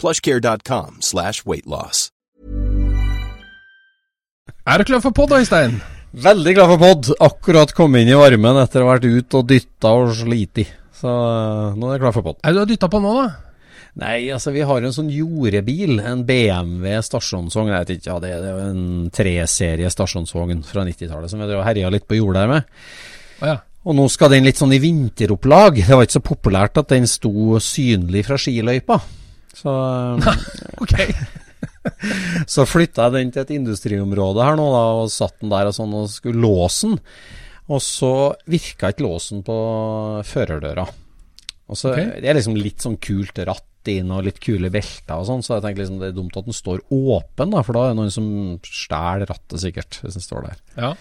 plushcare.com slash weightloss. Er du klar for pod, Øystein? Veldig glad for pod. Akkurat kommet inn i varmen etter å ha vært ute og dytta og sliti. Så øh, nå er jeg klar for pod. Er du har dytta på nå, da? Nei, altså vi har en sånn jordebil. En BMW stasjonsvogn. Jeg vet ikke, ja det er jo en treserie stasjonsvogn fra 90-tallet som vi har herja litt på jordet her med. Ja. Og nå skal den litt sånn i vinteropplag. Det var ikke så populært at den sto synlig fra skiløypa. Så, okay. så flytta jeg den til et industriområde her nå, da, og satt den der og sånn og skulle låse den. Og så virka ikke låsen på førerdøra. Og så okay. Det er liksom litt sånn kult ratt inn og litt kule belter og sånn, så jeg tenker liksom det er dumt at den står åpen, da, for da er det noen som stjeler rattet sikkert, hvis den står der. ja.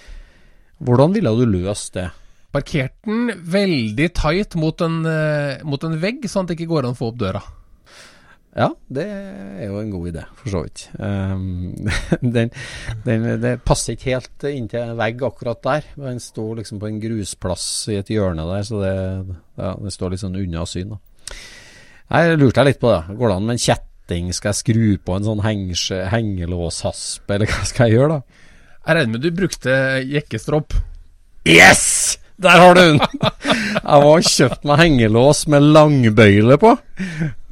Hvordan ville du løst det? Parkert den veldig tight mot en, eh, mot en vegg, sånn at det ikke går an å få opp døra. Ja, det er jo en god idé, for så vidt. Um, den, den, det passer ikke helt inntil en vegg akkurat der. Den står liksom på en grusplass i et hjørne der, så det, ja, det står litt sånn unna syn. Da. Jeg lurte litt på det. Går det an med en kjetting? Skal jeg skru på en sånn henge, hengelåshasp, eller hva skal jeg gjøre da? Jeg regner med du brukte jekkestropp. Yes! Der har du den! Jeg var ha kjøpt meg hengelås med langbøyle på.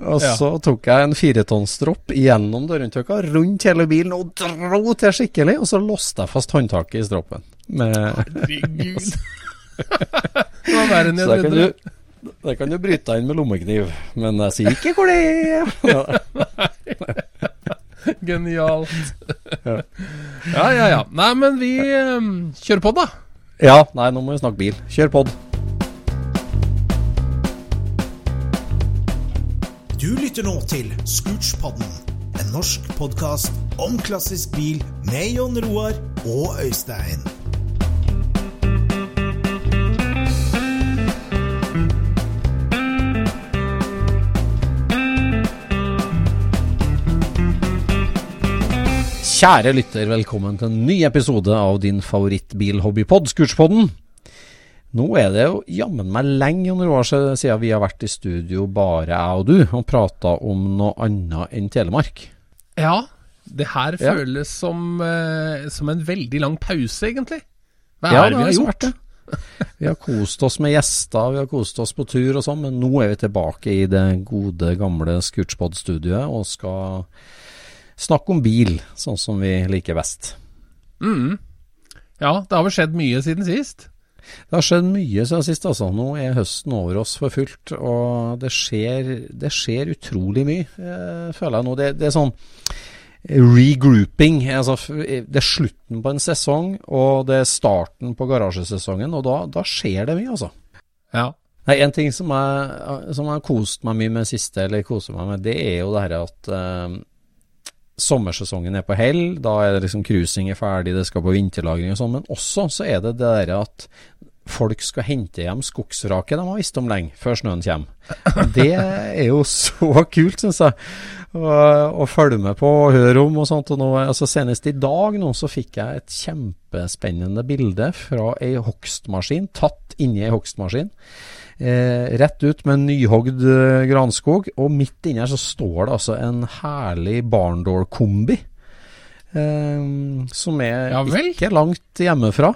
Og Ja. så tok jeg en firetonstropp gjennom dørhåndtøkka, rundt hele bilen og dro til skikkelig. Og så låste jeg fast håndtaket i stroppen. Med, Herregud. det var verre enn jeg kan, trodde. der kan du bryte deg inn med lommekniv. Men jeg sier ikke hvor det er. Genialt. ja, ja, ja. Nei, men vi um, kjører på, da. Ja, nei, nå må vi snakke bil. Kjør pod. Du lytter nå til Scootspodden, en norsk podkast om klassisk bil med Jon Roar og Øystein. Kjære lytter, velkommen til en ny episode av din favorittbilhobbypod, Scootspodden. Nå er det jo jammen meg lenge under år siden vi har vært i studio, bare jeg og du, og prata om noe annet enn Telemark. Ja, det her Ja. føles som, eh, som en veldig lang pause, egentlig. Hva Ja, er det vi har så gjort? Vi har kost oss med gjester, vi har kost oss på tur og sånn, men nå er vi tilbake i det gode, gamle Scootspod-studioet og skal snakke om bil, sånn som vi liker best. Mm. Ja, det har vel skjedd mye siden sist. Det har skjedd mye siden sist, altså. Nå er høsten over oss for fullt, og det skjer, det skjer utrolig mye, eh, føler jeg nå. Det, det er sånn regrouping. Altså, det er slutten på en sesong, og det er starten på garasjesesongen, og da, da skjer det mye, altså. Ja. Nei, En ting som jeg, har kost meg mye med siste, eller koser meg med, det er jo det her at eh, sommersesongen er på hell. Da er det liksom cruising er ferdig, det skal på vinterlagring og sånn. Men også så er det det der at folk skal hente hjem skogsraket de har visst om lenge, før snøen kommer. Det er jo så kult, syns jeg. Å følge med på og høre om og sånt. Og nå, altså Senest i dag nå så fikk jeg et kjempespennende bilde fra ei hogstmaskin, tatt inni ei hogstmaskin. Eh, rett ut med nyhogd eh, granskog, og midt inni her så står det altså en herlig barndoor-kombi. Eh, som er Ja ikke langt hjemmefra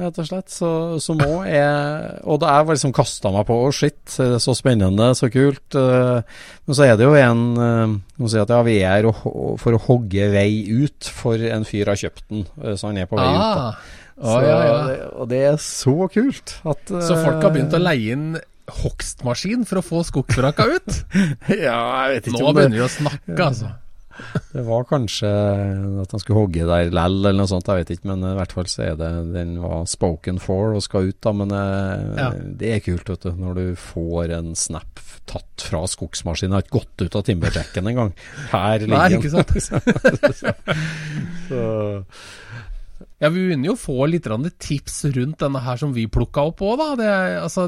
rett og slett. Så, som òg er Og da jeg liksom kasta meg på Å, shit, så spennende, så kult. eh, Men så er det jo en eh, sier si at ja, vi er for å hogge vei ut, for en fyr har kjøpt den, eh, så han er på vei ut. da. Så, ja, ja. Og det er så kult. At, Så folk har begynt å eh, leie inn hogstmaskin for å få skogsvraka ut? Ja, jeg vet ikke Nå om det, begynner vi å snakke, altså. det var kanskje at han skulle hogge der lell, eller noe sånt, jeg vet ikke. Men i hvert fall så er det Den var spoken for og skal ut, da. Men eh, Ja. det er kult, vet du. Når du får en snap tatt fra skogsmaskinen. Har ikke gått ut av timberjacken engang. Her Nei, ikke sant? Så, Ja, vi begynner jo å få litt tips rundt denne her som vi plukka opp òg, da. Det altså,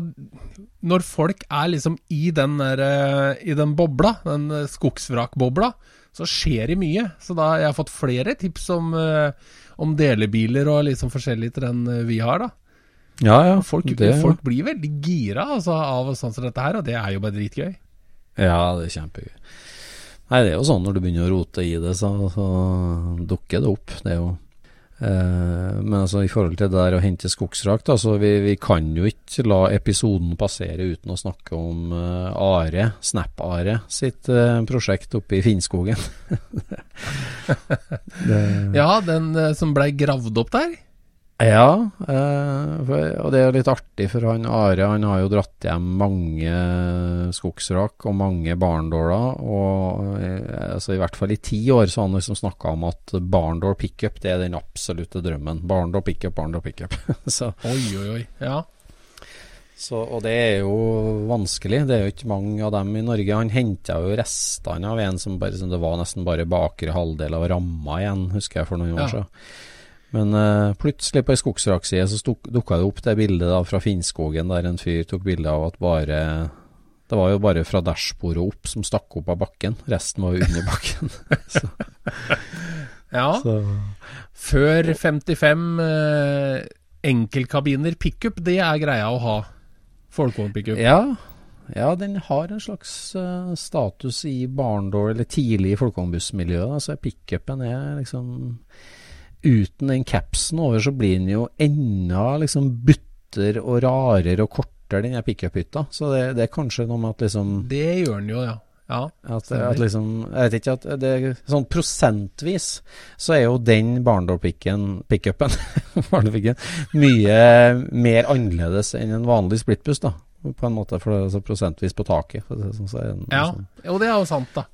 når folk er liksom i den, der, eh, i den bobla, den eh, skogsvrakbobla, så skjer det mye. Så da jeg har fått flere tips om, eh, om delebiler og liksom forskjellig til den vi har, da. ja, ja. Folk, det, folk blir veldig gira altså, av sånn som dette her, og det er jo bare dritgøy. Ja, det er kjempegøy. Nei, det er jo sånn når du begynner å rote i det, så, så dukker det opp. Det er jo Men altså i forhold til det der å hente skogsrakt, da, så vi, vi kan jo ikke la episoden passere uten å snakke om eh, Are, Snap-Are sitt eh, prosjekt oppe i Finnskogen. Ja, den eh, som blei gravd opp der. Ja, eh, for, og det er litt artig, for han Are han har jo dratt hjem mange skogsrak og mange barndåler. Og eh, altså i hvert fall i ti år så har han liksom snakka om at barndål pickup det er den absolutte drømmen. Barndål pickup, barndål pickup. så, Oi, oi, oi. Ja. så, og det er jo vanskelig. Det er jo ikke mange av dem i Norge. Han henta jo restene av en som bare som det var nesten bare bakre halvdel av ramma igjen, husker jeg for noen år Ja. siden. Men uh, plutselig på ei skogsrakside så dukka det opp det bildet da fra Finnskogen der en fyr tok bilde av at bare Det var jo bare fra dashbordet opp som stakk opp av bakken. Resten var jo under bakken. så, ja. så Før 55 uh, enkeltkabiner pickup, det er greia å ha. Folkevognpickup. ja, ja, den har en slags uh, status i barndår, eller tidlig i folkevognbussmiljøet. Altså pickupen er liksom Uten den capsen over, så blir den jo enda liksom butter og rarere og kortere, den pickup-hytta. Så det, det er kanskje noe med at liksom Det gjør den jo, ja. ja. At, at liksom, jeg vet ikke at det Sånn prosentvis så er jo den barndårpicken pickupen mye mer annerledes enn en vanlig splittbuss, da. På en måte, for det er så prosentvis på taket. Det, sånn, så en, ja. sånn- Jo, det er jo sant, da.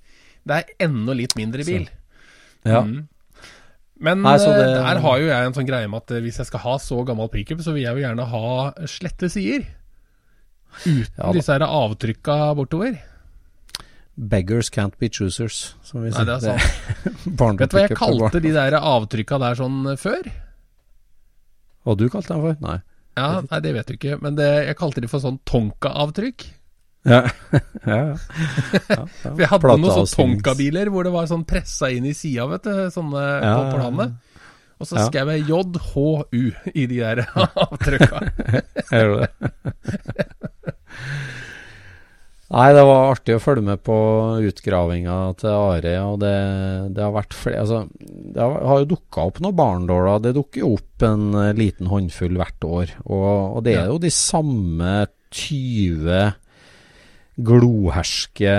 Det er enda litt mindre bil. ja. Mm. Men Nei, eh, det- der har jo jeg en sånn greie med at eh, hvis jeg skal ha så gammel pickup, så vil jeg jo gjerne ha slette sider. Uten Ja disse her avtrykka bortover. Beggars can't be choosers, som vi sier. Nei, det er sant. Vet du hva jeg kalte de der avtrykka der sånn eh, før? Hva du kalte dem for? Nei. Ja, Nei, det vet du ikke, men det, jeg kalte de for sånn Tonka-avtrykk. Ja, ja. ja. Vi hadde noen sånne Tonka-biler hvor det var sånn pressa inn i sida, vet du, sånne Ja, på planene. Og så skrev jeg JHU i de der avtrykka. Gjør du det? Nei, det var artig å følge med på utgravinga til Are. Og det, det har vært flere Altså, det har, har jo dukka opp noen barndåler. Det dukker jo opp en eh, liten håndfull hvert år. Og, og det er jo de samme 20 gloherske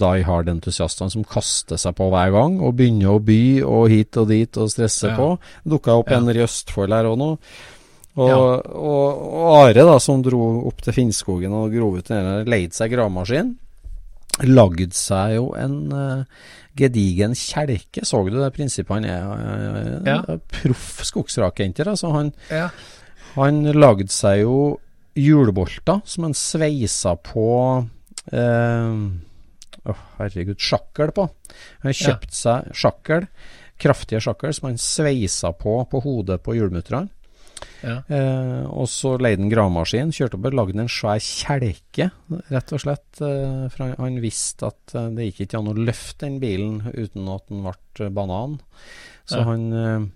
Die Hard-entusiastene som kaster seg på hver gang og begynner å by og hit og dit og stresse Ja. på. Dukka opp Ja. en i Østfold her òg nå. Og, Ja. og, og Are, da, som dro opp til Finnskogen og grov ut den der, leide seg gravemaskin. lagd seg jo en uh, gedigen kjelke. Så du det prinsippet? Han er uh, Ja. proff skogsrakenter. Altså, han, Ja. han lagde seg jo hjulbolter som han sveisa på eh, oh, herregud, sjakkel på. Han Ja. kjøpte seg sjakkel, kraftige sjakkel, som han sveisa på på hodet på hjulmutterne. Ja. Eh, og så leide han gravemaskin, kjørte opp og lagde en svær kjelke, rett og slett. Eh, for han, visste at eh, det gikk ikke an å løfte den bilen uten at den ble eh, banan. Så Ja. han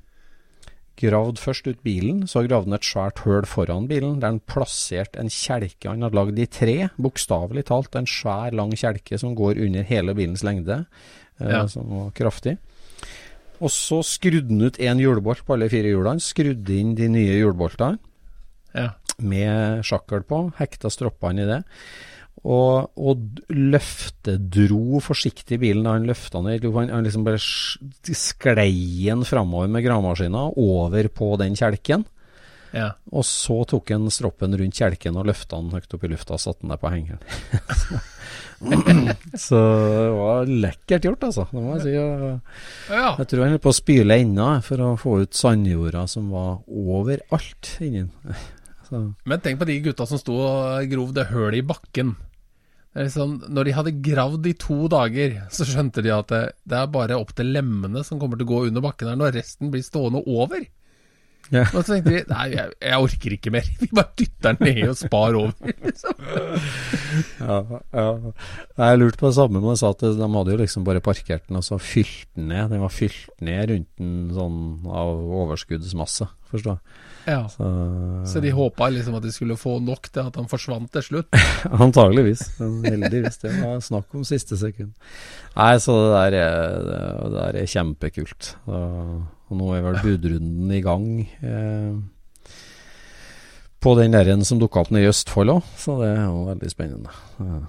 gravde først ut bilen, så gravde han et svært høl foran bilen, der han plasserte en kjelke han hadde lagd i tre, bokstavelig talt en svær, lang kjelke som går under hele bilens lengde, eh, Ja. som var kraftig. Og så skrudde han ut én hjulbolt på alle fire hjulene, skrudde inn de nye hjulboltene Ja. med sjakkel på, hekta stroppene i det. Og, og løftedro forsiktig bilen da han løfta ned. Han, han liksom bare sklei den framover med gravemaskina, over på den kjelken. ja. Og så tok han stroppen rundt kjelken og løfta den høyt opp i lufta og satte den der på hengeren. så det var lekkert gjort, altså. Det må jeg si. Jeg tror han holdt på å spyle ennå for å få ut sandjorda som var overalt inni den. Men tenk på de gutta som sto og grov det hølet i bakken. Liksom, når de hadde gravd i to dager, så skjønte de at det, det er bare opp til lemmene som kommer til å gå under bakken her, når resten blir stående over. Ja. Og så tenkte de nei, jeg, jeg orker ikke mer. Vi bare dytter den ned og spar over. Liksom. ja, ja. Jeg lurte på det samme, men jeg sa at de hadde jo liksom bare parkert den og så fylt den ned. Den var fylt ned rundt den sånn av overskuddsmasse, forstår jeg. Ja. Så, Så de håpa liksom at de skulle få nok til at han forsvant til slutt. Antageligvis. Heldigvis. Det var snakk om siste sekund. Nei, så det der er, det der er kjempekult. Og, og nå er vel budrunden i gang. Eh, på den der som dukka opp nede i Østfold òg, så det er jo veldig spennende. Ja.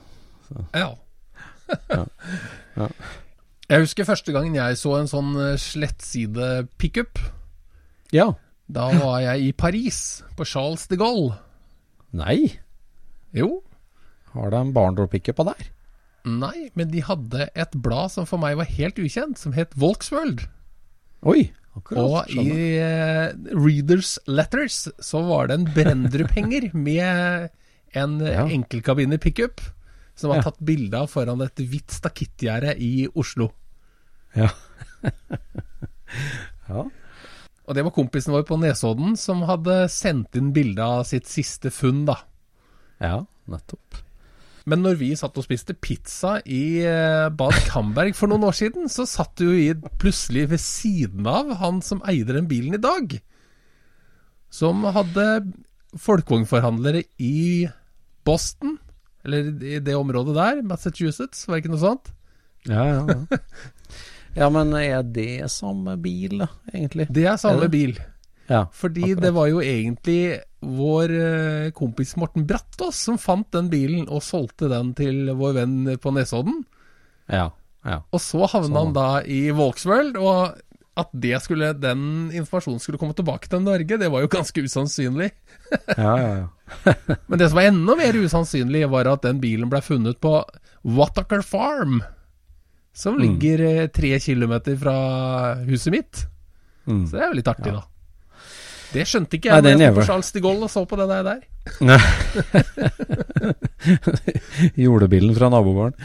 Ja. Ja. Ja. Jeg husker første gangen jeg så en sånn eh, slettside pickup. ja. Da var jeg i Paris, på Charles de Gaulle. Nei, Jo, har de på der? nei, men de hadde et blad som for meg var helt ukjent, som het Volksworld. Oi, akkurat. Og i eh, Readers Letters så var det en Brendrup-henger med en Ja. enkeltkabine pickup som var Ja. tatt bilde av foran et hvitt stakittgjerde i Oslo. Ja. ja. Og det var kompisen vår på Nesodden som hadde sendt inn bilde av sitt siste funn, da. Ja, nettopp. Men når vi satt og spiste pizza i eh, Bad Camberg for noen år siden, så satt du i plutselig ved siden av han som eide den bilen i dag. Som hadde folkevognforhandlere i Boston, eller i det området der, Massachusetts, var det ikke noe sånt? Ja, ja, ja. ja, men er det samme bil, da, egentlig? Det er samme Er det? bil. Ja. Fordi akkurat. det var jo egentlig vår eh, kompis Morten Brattås som fant den bilen og solgte den til vår venn på Nesodden. Ja. Ja. Og så havna Sånn. han da i Volksworld, og at det skulle, den informasjonen skulle komme tilbake til Norge, det var jo ganske usannsynlig. Ja, ja, ja. Men det som var enda mer usannsynlig, var at den bilen ble funnet på Wattaker Farm, som Mm. ligger eh, tre kilometer fra huset mitt. Mm. Så det er jo litt artig, da. Det skjønte ikke Nei, jeg da jeg sto på Charles de Gaulle og så på det der. der. Jordebilen fra nabogården.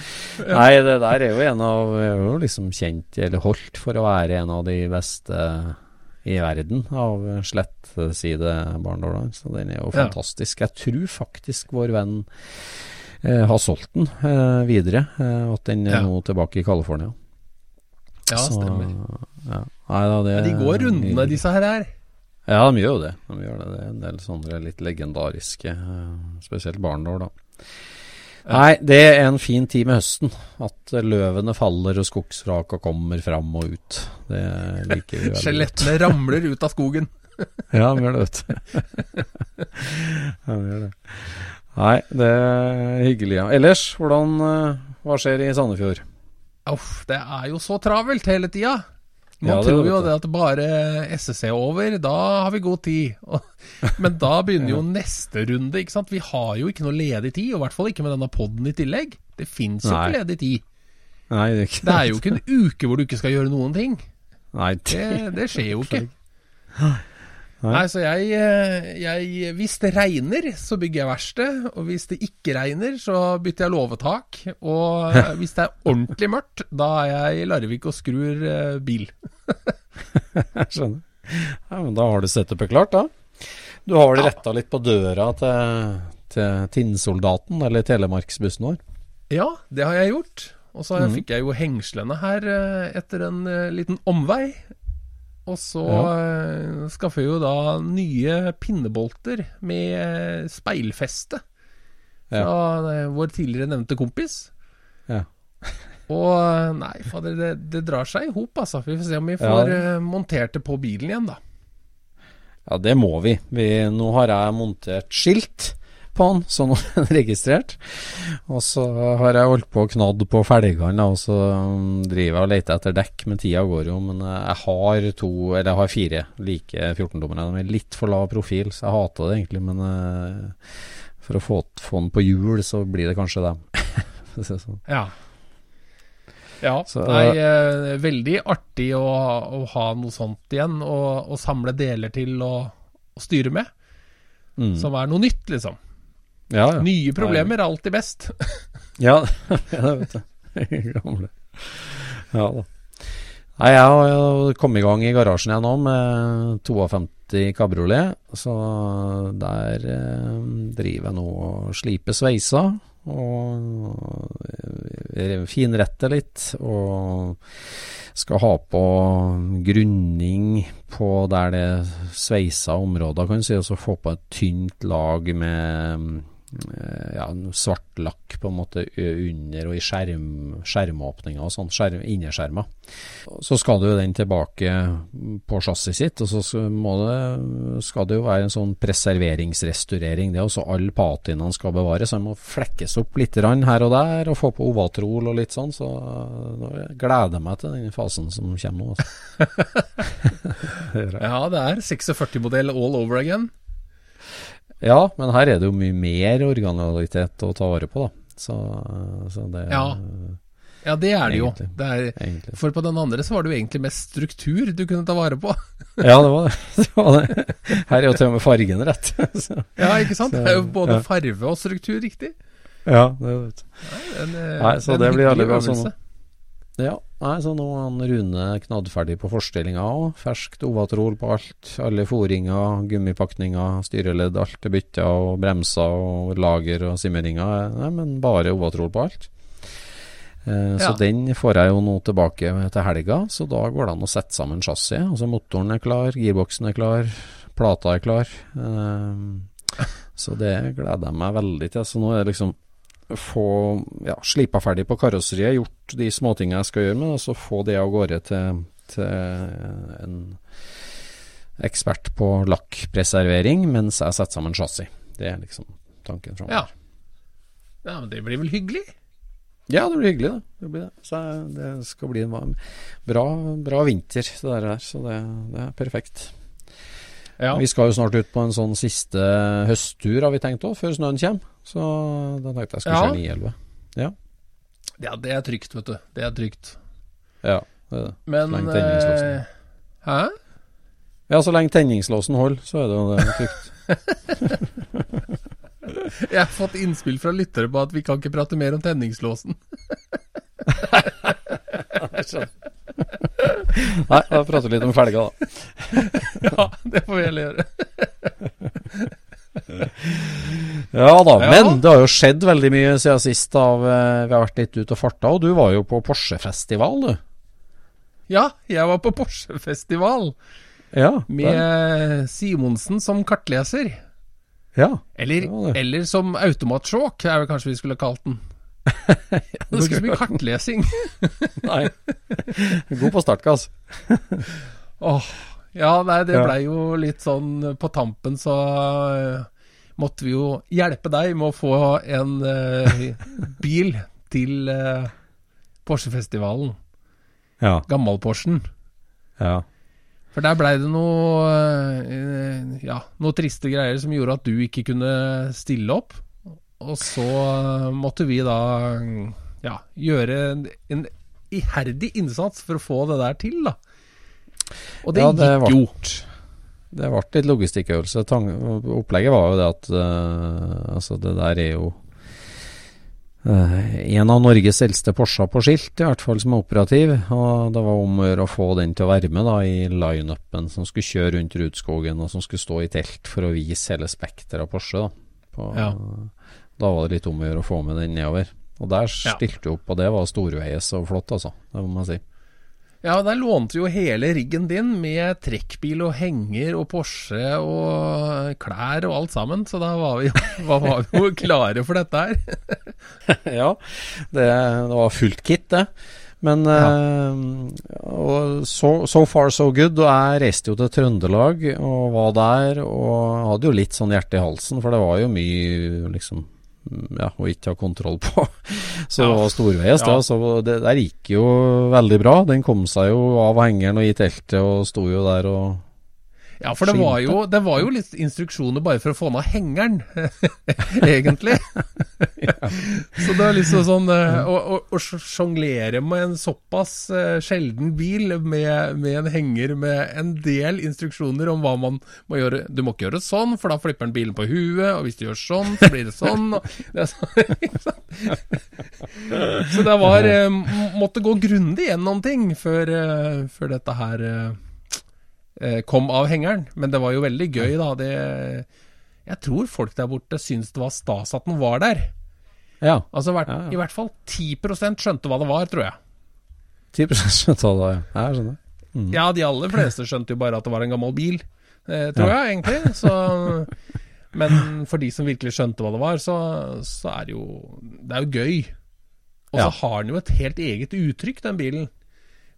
Nei, det der er jo en av Er jo liksom kjent, eller holdt for å være en av de beste i verden av slettside barndålene. Så den er jo Ja. fantastisk. Jeg tror faktisk vår venn har solgt den eh, videre, eh, og at den er Ja. nå tilbake i California. Ja, Så, stemmer. Ja. Nei, da, det, ja, de går rundene, disse her. her. Ja, de gjør jo det. De gjør det. det er en del sånne litt legendariske, eh, spesielt barnår, da. Nei, det er en fin tid med høsten. At eh, løvene faller og skogsvraka kommer fram og ut. Det liker vi veldig. Skjelettene ramler ut av skogen. Ja, de gjør det, vet du. Ja, de gjør det. Nei, det er hyggelig. Ja. Ellers, hvordan eh, Hva skjer i Sandefjord? Uff, det er jo så travelt hele tida. Man Ja, tror jo det at bare SSC er over, da har vi god tid. Men da begynner jo neste runde, ikke sant. Vi har jo ikke noe ledig tid, og i hvert fall ikke med denne poden i tillegg. Det fins jo ikke ledig tid. Nei, det er ikke Det er jo ikke en uke hvor du ikke skal gjøre noen ting. Nei, Det, det skjer jo ikke. Nei. Nei, så jeg, eh, jeg Hvis det regner, så bygger jeg verksted. Og hvis det ikke regner, så bytter jeg låvetak. Og eh, hvis det er ordentlig mørkt, da er jeg i Larvik og skrur eh, bil. Jeg skjønner. Ja, men da har du setupet klart, da. Du har vel retta litt på døra til, til Tinnsoldaten, eller telemarksbussen vår? Ja, det har jeg gjort. Og så mm. fikk jeg jo hengslene her etter en liten omvei. Og så ja. skaffer vi jo da nye pinnebolter med eh, speilfeste fra ja. vår tidligere nevnte kompis. Ja. Og eh, nei, fader, det, det drar seg i hop, altså. Vi får se om vi får ja. montert det på bilen igjen, da. Ja, det må vi. vi. Nå har jeg montert skilt på den, så nå er den registrert. Og så har jeg holdt på og knadd på felgene, og så um, driver jeg og leter etter dekk, men tida går jo. Men eh, jeg har to, eller jeg har fire like 14-dommere. De er litt for lav profil, så jeg hater det egentlig. Men eh, for å få, få den på hjul, så blir det kanskje dem. Sånn. Ja. Ja, Så, nei, eh, veldig artig å, å ha noe sånt igjen, og, og samle deler til å, å styre med. Mm. Som er noe nytt, liksom. Ja, ja. Nye problemer er alltid best. Ja, det vet jeg. Gamle. Ja da. Nei, jeg har kommet i gang i garasjen igjen nå med 52 kabriolet. Så der eh, driver jeg nå og sliper sveisa. Og finretter litt. Og skal ha på grunning på der det sveisa områder, kan du si. Og så få på et tynt lag med ja, svart lakk på en måte under og i skjerm, skjermåpninger og sånn, skjerm, innerskjermer. Så skal det jo den tilbake på chassis sitt, og så det, skal det jo være en sånn preserveringsrestaurering. Det er også alle patinaene skal bevares, så den må flekkes opp litt her og der, og få på ovatrol og litt sånn, så nå gleder jeg meg til den fasen som kommer nå. Altså. Ja, det er 46-modell all over again. Ja, men her er det jo mye mer originalitet å ta vare på, da. Så, så det Ja. Ja, det er det jo. Det er, egentlig for på den andre så var det jo egentlig mest struktur du kunne ta vare på. Ja, det var det. det, var det. Her er jo til og med fargen rett. Så, Ja, ikke sant? Så, Det er jo både ja. farve og struktur riktig. ja, det vet du. En, eh, Nei, så en det blir veldig bra sånn. Ja, nei, så nå er han Rune knaddferdig på forstillinga òg. Ferskt ovatrol på alt. Alle foringer, gummipakninger, styreledd, alt er bytta, og bremser og lager og simmeringer. Nei, men bare ovatrol på alt. Eh, Så den får jeg jo nå tilbake til helga, så da går det an å sette sammen chassiset. Altså motoren er klar, girboksen er klar, plata er klar. Eh, Så det gleder jeg meg veldig til. Så nå er det liksom få ja, slipa ferdig på karosseriet, gjort de småtingene jeg skal gjøre med, også få det av gårde til, til en ekspert på lakkpreservering mens jeg setter sammen chassis. Det er liksom tanken framover. Ja. ja, men det blir vel hyggelig? Ja, det blir hyggelig, det. det, blir det. Så det skal bli en bra, bra vinter, det der. Så det, det er perfekt. Ja. Vi skal jo snart ut på en sånn siste høsttur, har vi tenkt òg, før snøen kommer. Så da tenkte jeg skulle Ja. i 911. ja, det er trygt, vet du. Det er trygt. Ja, det er det. Men Så lenge tenningslåsen- eh, Hæ? Ja, så lenge tenningslåsen holder, så er det jo det trygt. Jeg har fått innspill fra lyttere på at vi kan ikke prate mer om tenningslåsen. Nei, da prater vi litt om felga, da. ja, det får vi heller gjøre. Ja da, Ja. men det har jo skjedd veldig mye siden sist. Av, eh, vi har vært litt ute og farta, og du var jo på Porsche-festival, du. Ja, jeg var på Porsche-festival Ja, med Simonsen som kartleser. ja. Eller, Det det. eller som automatsjåk, er vel kanskje vi skulle kalt den. Det var ikke så mye kartlesing. Nei. God på startkass. Åh, ja, nei, det blei jo litt sånn På tampen så eh, måtte vi jo hjelpe deg med å få en uh, bil til uh, Porsche-festivalen. Ja. Gammal-Porschen. ja. For der blei det noe uh, Ja, noe triste greier som gjorde at du ikke kunne stille opp. Og så måtte vi da ja, gjøre en, en iherdig innsats for å få det der til, da. Og det, Ja, det gikk jo. Det ble litt logistikkøvelse. Opplegget var jo det at uh, Altså, det der er jo uh, en av Norges eldste Porscher på skilt, i hvert fall som er operativ. Og det var om å gjøre å få den til å være med da i lineupen som skulle kjøre rundt Rudskogen, og som skulle stå i telt for å vise hele spekteret av Porsche. Da. På, Ja. da var det litt om å gjøre å få med den nedover. Og der stilte vi opp, og det var storveies og flott, altså. Det må man si. Ja, der lånte jo hele riggen din med trekkbil og henger og Porsche og klær og alt sammen, så da var vi jo, var vi jo klare for dette her. ja, det, det var fullt kit, det. Men ja. uh, so, so far so good. Og jeg reiste jo til Trøndelag og var der og hadde jo litt sånn hjerte i halsen, for det var jo mye liksom ja, og ikke ha kontroll på. Så det var storveies, Ja. Så det der gikk jo veldig bra. Den kom seg jo av hengeren og i teltet og sto jo der og Ja, for det var, jo, det var jo litt instruksjoner bare for å få ned hengeren, egentlig. Så det er liksom sånn eh, Å, å, sjonglere med en såpass eh, sjelden bil med, med en henger med en del instruksjoner om hva man må gjøre. Du må ikke gjøre sånn, for da flipper den bilen på huet, og hvis du gjør sånn, så blir det sånn. Det sånn så det var eh, Måtte gå grundig gjennom ting før, før dette her kom av hengeren. Men det var jo veldig gøy, da. Det, jeg tror folk der borte syntes det var stas at den var der. Ja. Altså hvert, Ja, ja. I hvert fall 10% skjønte hva det var, tror jeg. 10 skjønte hva det var, ja. Jeg skjønner. Mm. Ja, de aller fleste skjønte jo bare at det var en gammel bil, eh, tror jeg egentlig. Så, men for de som virkelig skjønte hva det var, så, så er det jo Det er jo gøy. Og så har den jo et helt eget uttrykk, den bilen.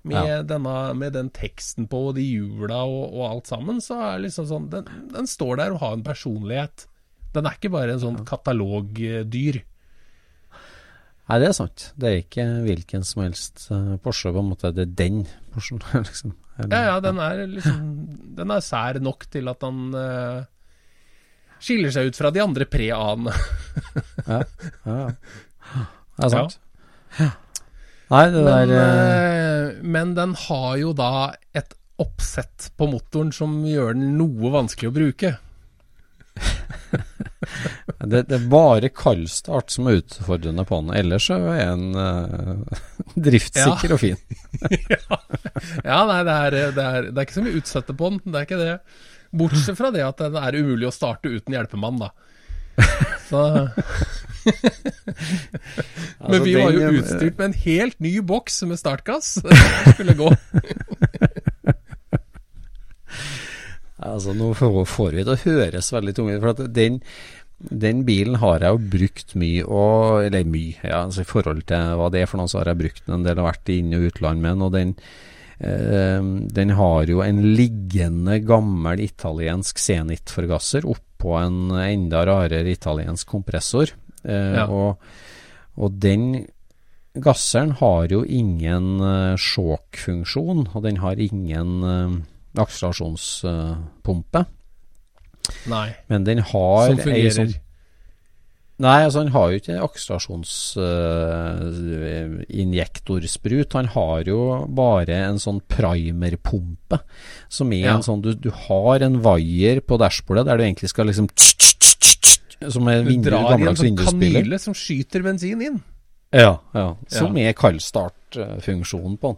Med, Ja. denne, med den teksten på og de hjula og, og alt sammen, så er det liksom sånn den, den står der og har en personlighet. Den er ikke bare en sånn katalogdyr. Nei, det er sant. Det er ikke hvilken som helst eh, Porsche, på en måte. Det er den Porschen, liksom. Eller- Ja, ja, den er liksom Den er sær nok til at han uh, skiller seg ut fra de andre pre-A-ene. Ja, ja. Det er sant. Nei, det Men, der eh, men den har jo da et oppsett på motoren som gjør den noe vanskelig å bruke. det, det er bare kaldstart som er utfordrende på den. Ellers er den uh, driftssikker og fin. Ja, nei, det er, det, er, det er ikke så mye utsette på den, det er ikke det. Bortsett fra det at den er umulig å starte uten hjelpemann, da. Så, men Altså, vi var jo eh, utstyrt med en helt ny boks med startgass. Det skulle gå. Altså, nå får, vi det å høres veldig tungt ut. For at den, den bilen har jeg jo brukt mye, og, eller mye, ja, altså i forhold til hva det er for noe, så har jeg brukt den en del og vært i inn- og utland med den. Og den, eh, den har jo en liggende gammel italiensk Zenit-forgasser oppå en enda rarere italiensk kompressor. Eh, Ja. og, og den gasseren har jo ingen uh, sjåkfunksjon, og den har ingen eh, akselerasjonspumpe. Nei, Men den har som ei fungerer. Nei, altså han har jo ikke aksjelasjonsinjektorsprut. han har jo bare en sånn primerpumpe, som er Ja. en sånn du, du har en vaier på dashbordet der du egentlig skal liksom Som er Du vindu, drar i en gammeldags sånn vindusspiller. kanyle som skyter bensin inn. Ja, ja. Som er kaldstartfunksjonen på den.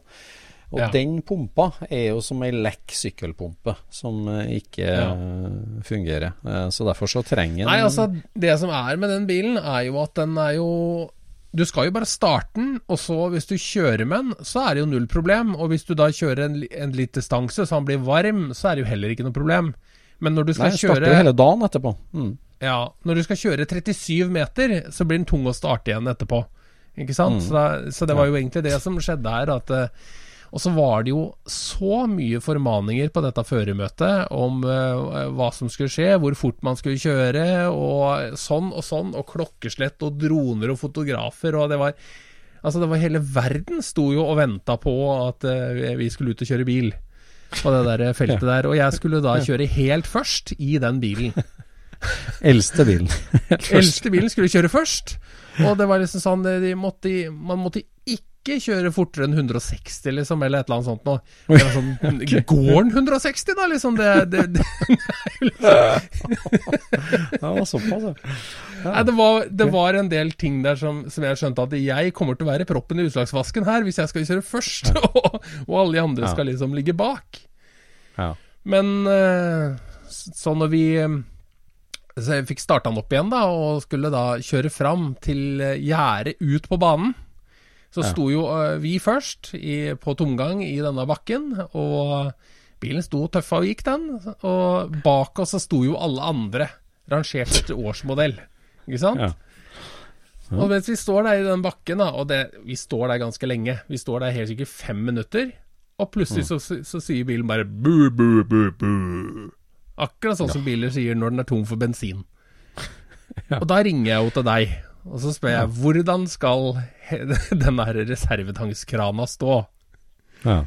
Og Ja. den pumpa er jo som ei lekk sykkelpumpe, som eh, ikke Ja. eh, fungerer. Eh, Så derfor så trenger den Nei, altså, det som er med den bilen, er jo at den er jo Du skal jo bare starte den, og så hvis du kjører med den, så er det jo null problem. Og hvis du da kjører en, en litt distanse, så han blir varm, så er det jo heller ikke noe problem. Men når du skal Nei, starter jo hele dagen etterpå. Mm. Ja, når du skal kjøre 37 meter, så blir den tung å starte igjen etterpå. Ikke sant? Så, da, så det var jo egentlig det som skjedde her. At, og så var det jo så mye formaninger på dette føremøtet om uh, hva som skulle skje, hvor fort man skulle kjøre, og sånn og sånn, og klokkeslett og droner og fotografer, og det var Altså, det var hele verden sto jo og venta på at uh, vi skulle ut og kjøre bil på det der feltet der. Og jeg skulle da kjøre helt først i den bilen. Eldste bilen. Eldste bilen skulle kjøre først. Og det var liksom sånn de måtte, Man måtte ikke ikke kjøre fortere enn 160, liksom, eller et eller annet sånt noe. Sånn, sånn, Går den 160, da, liksom? Det, det, det, Ja, det var såpass, ja. Nei, det, var, det var en del ting der som, som jeg skjønte at jeg kommer til å være proppen i utslagsvasken her, hvis jeg skal kjøre først, og, og alle de andre skal liksom ligge bak. ja. Men eh, så når vi Så jeg fikk starta den opp igjen, da, og skulle da kjøre fram til eh, gjerdet ut på banen. Så Ja. sto jo eh, vi først i, på tomgang i denne bakken, og bilen sto tøffa og gikk, den. Og bak oss så sto jo alle andre, rangert etter årsmodell. Ikke sant? Ja. Og mens vi står der i den bakken, da, og det, vi står der ganske lenge, vi står der helt sikkert fem minutter, og plutselig så, så, så sier bilen bare bu, bu, bu, bu. Akkurat sånn som biler sier når den er tom for bensin. Og da ringer jeg jo til deg, og så spør jeg hvordan skal denne reservetangskrana stå? ja.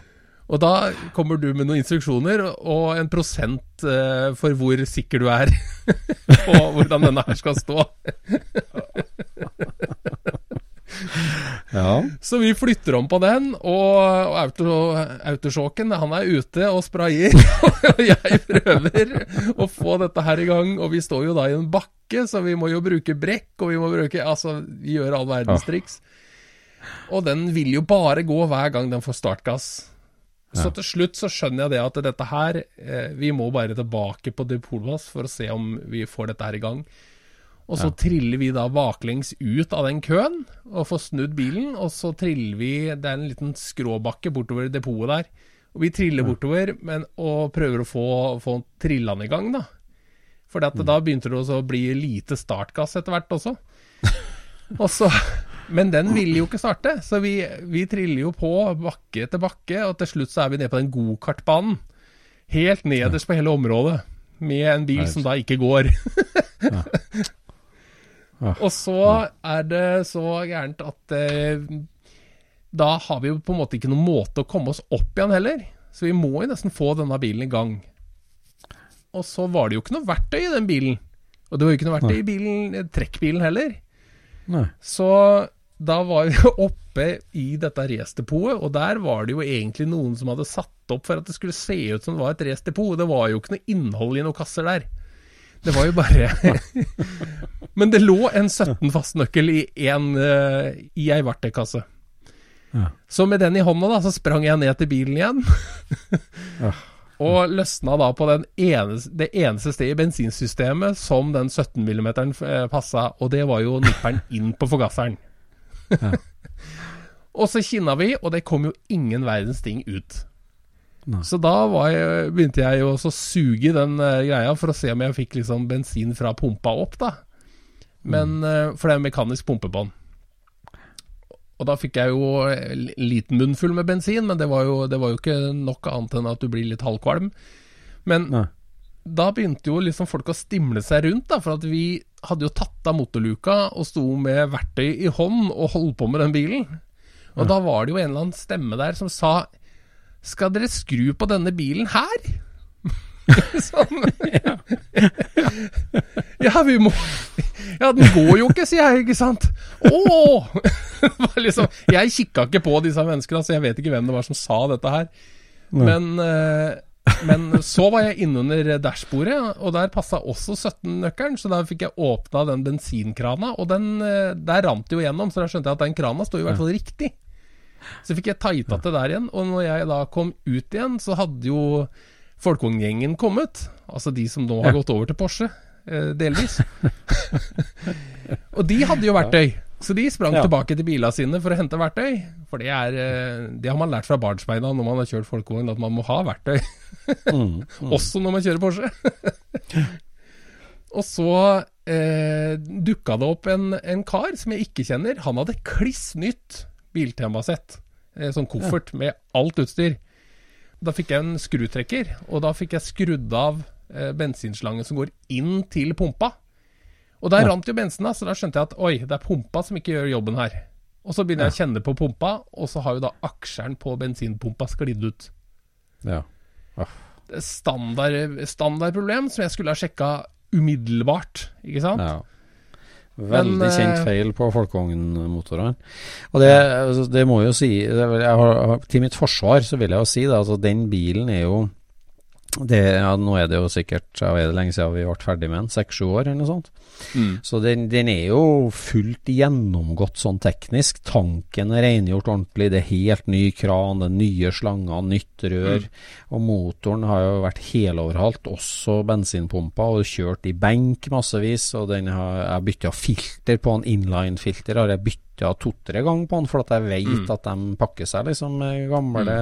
Og da kommer du med noen instruksjoner og en prosent uh, for hvor sikker du er på hvordan denne her skal stå. ja. Så vi flytter om på den, og og auto, autosjåken han er ute og sprayer. Og jeg prøver å få dette her i gang, og vi står jo da i en bakke, så vi må jo bruke brekk, og vi må bruke Altså, vi gjør all verdens triks. Og den vil jo bare gå hver gang den får startgass. Så til slutt så skjønner jeg det at dette her eh, Vi må bare tilbake på depotplass for å se om vi får dette her i gang. Og så triller vi da baklengs ut av den køen og får snudd bilen. Og så triller vi Det er en liten skråbakke bortover depotet der. Og vi triller bortover men, og prøver å få, få trilla den i gang, da. For da begynte det å bli lite startgass etter hvert også. Og så, men den ville jo ikke starte, så vi, vi triller jo på bakke etter bakke, og til slutt så er vi nede på den gokartbanen. Helt nederst på hele området, med en bil som da ikke går. Og så er det så gærent at eh, da har vi jo på en måte ikke noen måte å komme oss opp igjen heller. Så vi må jo nesten få denne bilen i gang. Og så var det jo ikke noe verktøy i den bilen. Og det var jo ikke noe verktøy i bilen, trekkbilen heller. Nei. Så da var vi oppe i dette racerdepotet, og der var det jo egentlig noen som hadde satt opp for at det skulle se ut som det var et racerdepot. Det var jo ikke noe innhold i noen kasser der. Det var jo bare Men det lå en 17 fastnøkkel i, en, uh, i ei verktøykasse. Ja. Så med den i hånda da, så sprang jeg ned til bilen igjen. og løsna da på den eneste, det eneste stedet i bensinsystemet som den 17 mm passa, og det var jo nipperen inn på forgasseren. og så kinna vi, og det kom jo ingen verdens ting ut. Nei. Så da var jeg, begynte jeg jo også å suge den uh, greia for å se om jeg fikk liksom bensin fra pumpa opp, da. Men, uh, For det er mekanisk pumpe på den. Og da fikk jeg jo en liten munnfull med bensin, men det var, jo, det var jo ikke nok annet enn at du blir litt halvkvalm. Men Nei. da begynte jo liksom folk å stimle seg rundt, da, for at vi hadde jo tatt av motorluka og sto med verktøy i hånd og holdt på med den bilen. Og da var det jo en eller annen stemme der som sa Skal dere skru på denne bilen her? sånn. ja, vi må Ja, den går jo ikke, sier jeg, ikke sant? Å! Liksom, jeg kikka ikke på disse menneskene, så jeg vet ikke hvem det var som sa dette her. Men, eh, men så var jeg innunder dashbordet, og der passa også 17-nøkkelen, så da fikk jeg åpna den bensinkrana, og den, eh, der rant det jo gjennom, så da skjønte jeg at den krana sto i hvert fall riktig. Så fikk jeg tighta det der igjen, og når jeg da kom ut igjen, så hadde jo Folkvogngjengen kommet, altså de som nå har gått over til Porsche, eh, delvis. og de hadde jo verktøy, så de sprang Ja. tilbake til bilene sine for å hente verktøy. For det er eh, Det har man lært fra barnsbeina når man har kjørt folkevogn, at man må ha verktøy. Mm. Også når man kjører Porsche. og så eh, dukka det opp en, en kar som jeg ikke kjenner. Han hadde kliss nytt biltemasett. Eh, sånn koffert med alt utstyr. Da fikk jeg en skrutrekker, og da fikk jeg skrudd av eh, bensinslangen som går inn til pumpa. Og der Ja. rant jo bensin, da, så da skjønte jeg at oi, det er pumpa som ikke gjør jobben her. Og så begynner jeg å kjenne på pumpa, og så har jo da aksjeren på bensinpumpa sklidd ut. Ja. Det er standard, standardproblem som jeg skulle ha sjekka umiddelbart, ikke sant? ja. Veldig Men, kjent eh, feil på folkevognmotorene. Og det, altså, det må jo si har, Til mitt forsvar så vil jeg jo si det, altså den bilen er jo det, ja, Nå er det jo sikkert ja, er det lenge siden vi ble ferdig med den, seks-sju år eller noe sånt. Mm. Så den, den er jo fullt gjennomgått sånn teknisk. Tanken er rengjort ordentlig, det er helt ny kran, det er nye slanger, nytt rør. Og motoren har jo vært heloverhalt, også bensinpumpa, og kjørt i benk massevis. Og den har, jeg bytta filter på en inline-filter, har jeg bytta to-tre ganger på den, for at jeg vet at de pakker seg liksom gamle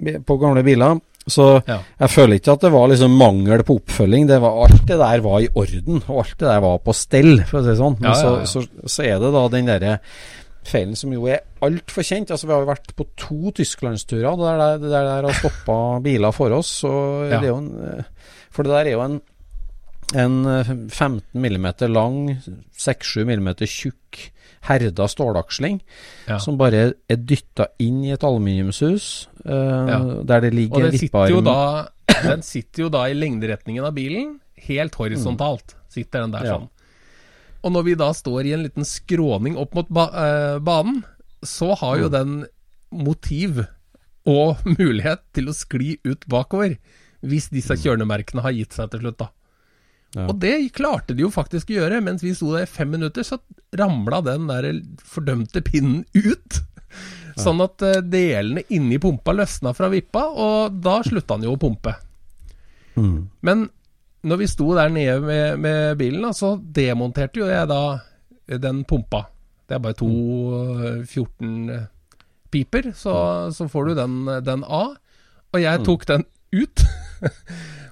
på gamle biler. Så Ja. jeg føler ikke at det var liksom mangel på oppfølging. Det var, alt det der var i orden, og alt det der var på stell, for å si det sånn. Men Ja, ja. Så, så, så er det da den derre feilen som jo er altfor kjent. Altså Vi har jo vært på to tysklandsturer der det der, det der har stoppa biler for oss. Det er jo en, for det der er jo en, en eh, 15 mm lang, 6-7 mm tjukk herda stålaksling Ja. som bare er dytta inn i et aluminiumshus, eh, der det ligger en vippearm den sitter jo da i lengderetningen av bilen, helt horisontalt. Sitter den der Ja. sånn. Og når vi da står i en liten skråning opp mot ba uh, banen, så har jo den motiv og mulighet til å skli ut bakover. Hvis disse kjørnemerkene har gitt seg til slutt, da. Ja. Og det klarte de jo faktisk å gjøre. Mens vi sto der i fem minutter, så ramla den der fordømte pinnen ut. Sånn at eh, delene inni pumpa løsna fra vippa, og da slutta han jo å pumpe. Mm. Men når vi sto der nede med, med bilen, da, så demonterte jo jeg da den pumpa. Det er bare to eh, 14 eh, piper, så, så får du den, den av. Og jeg tok den ut.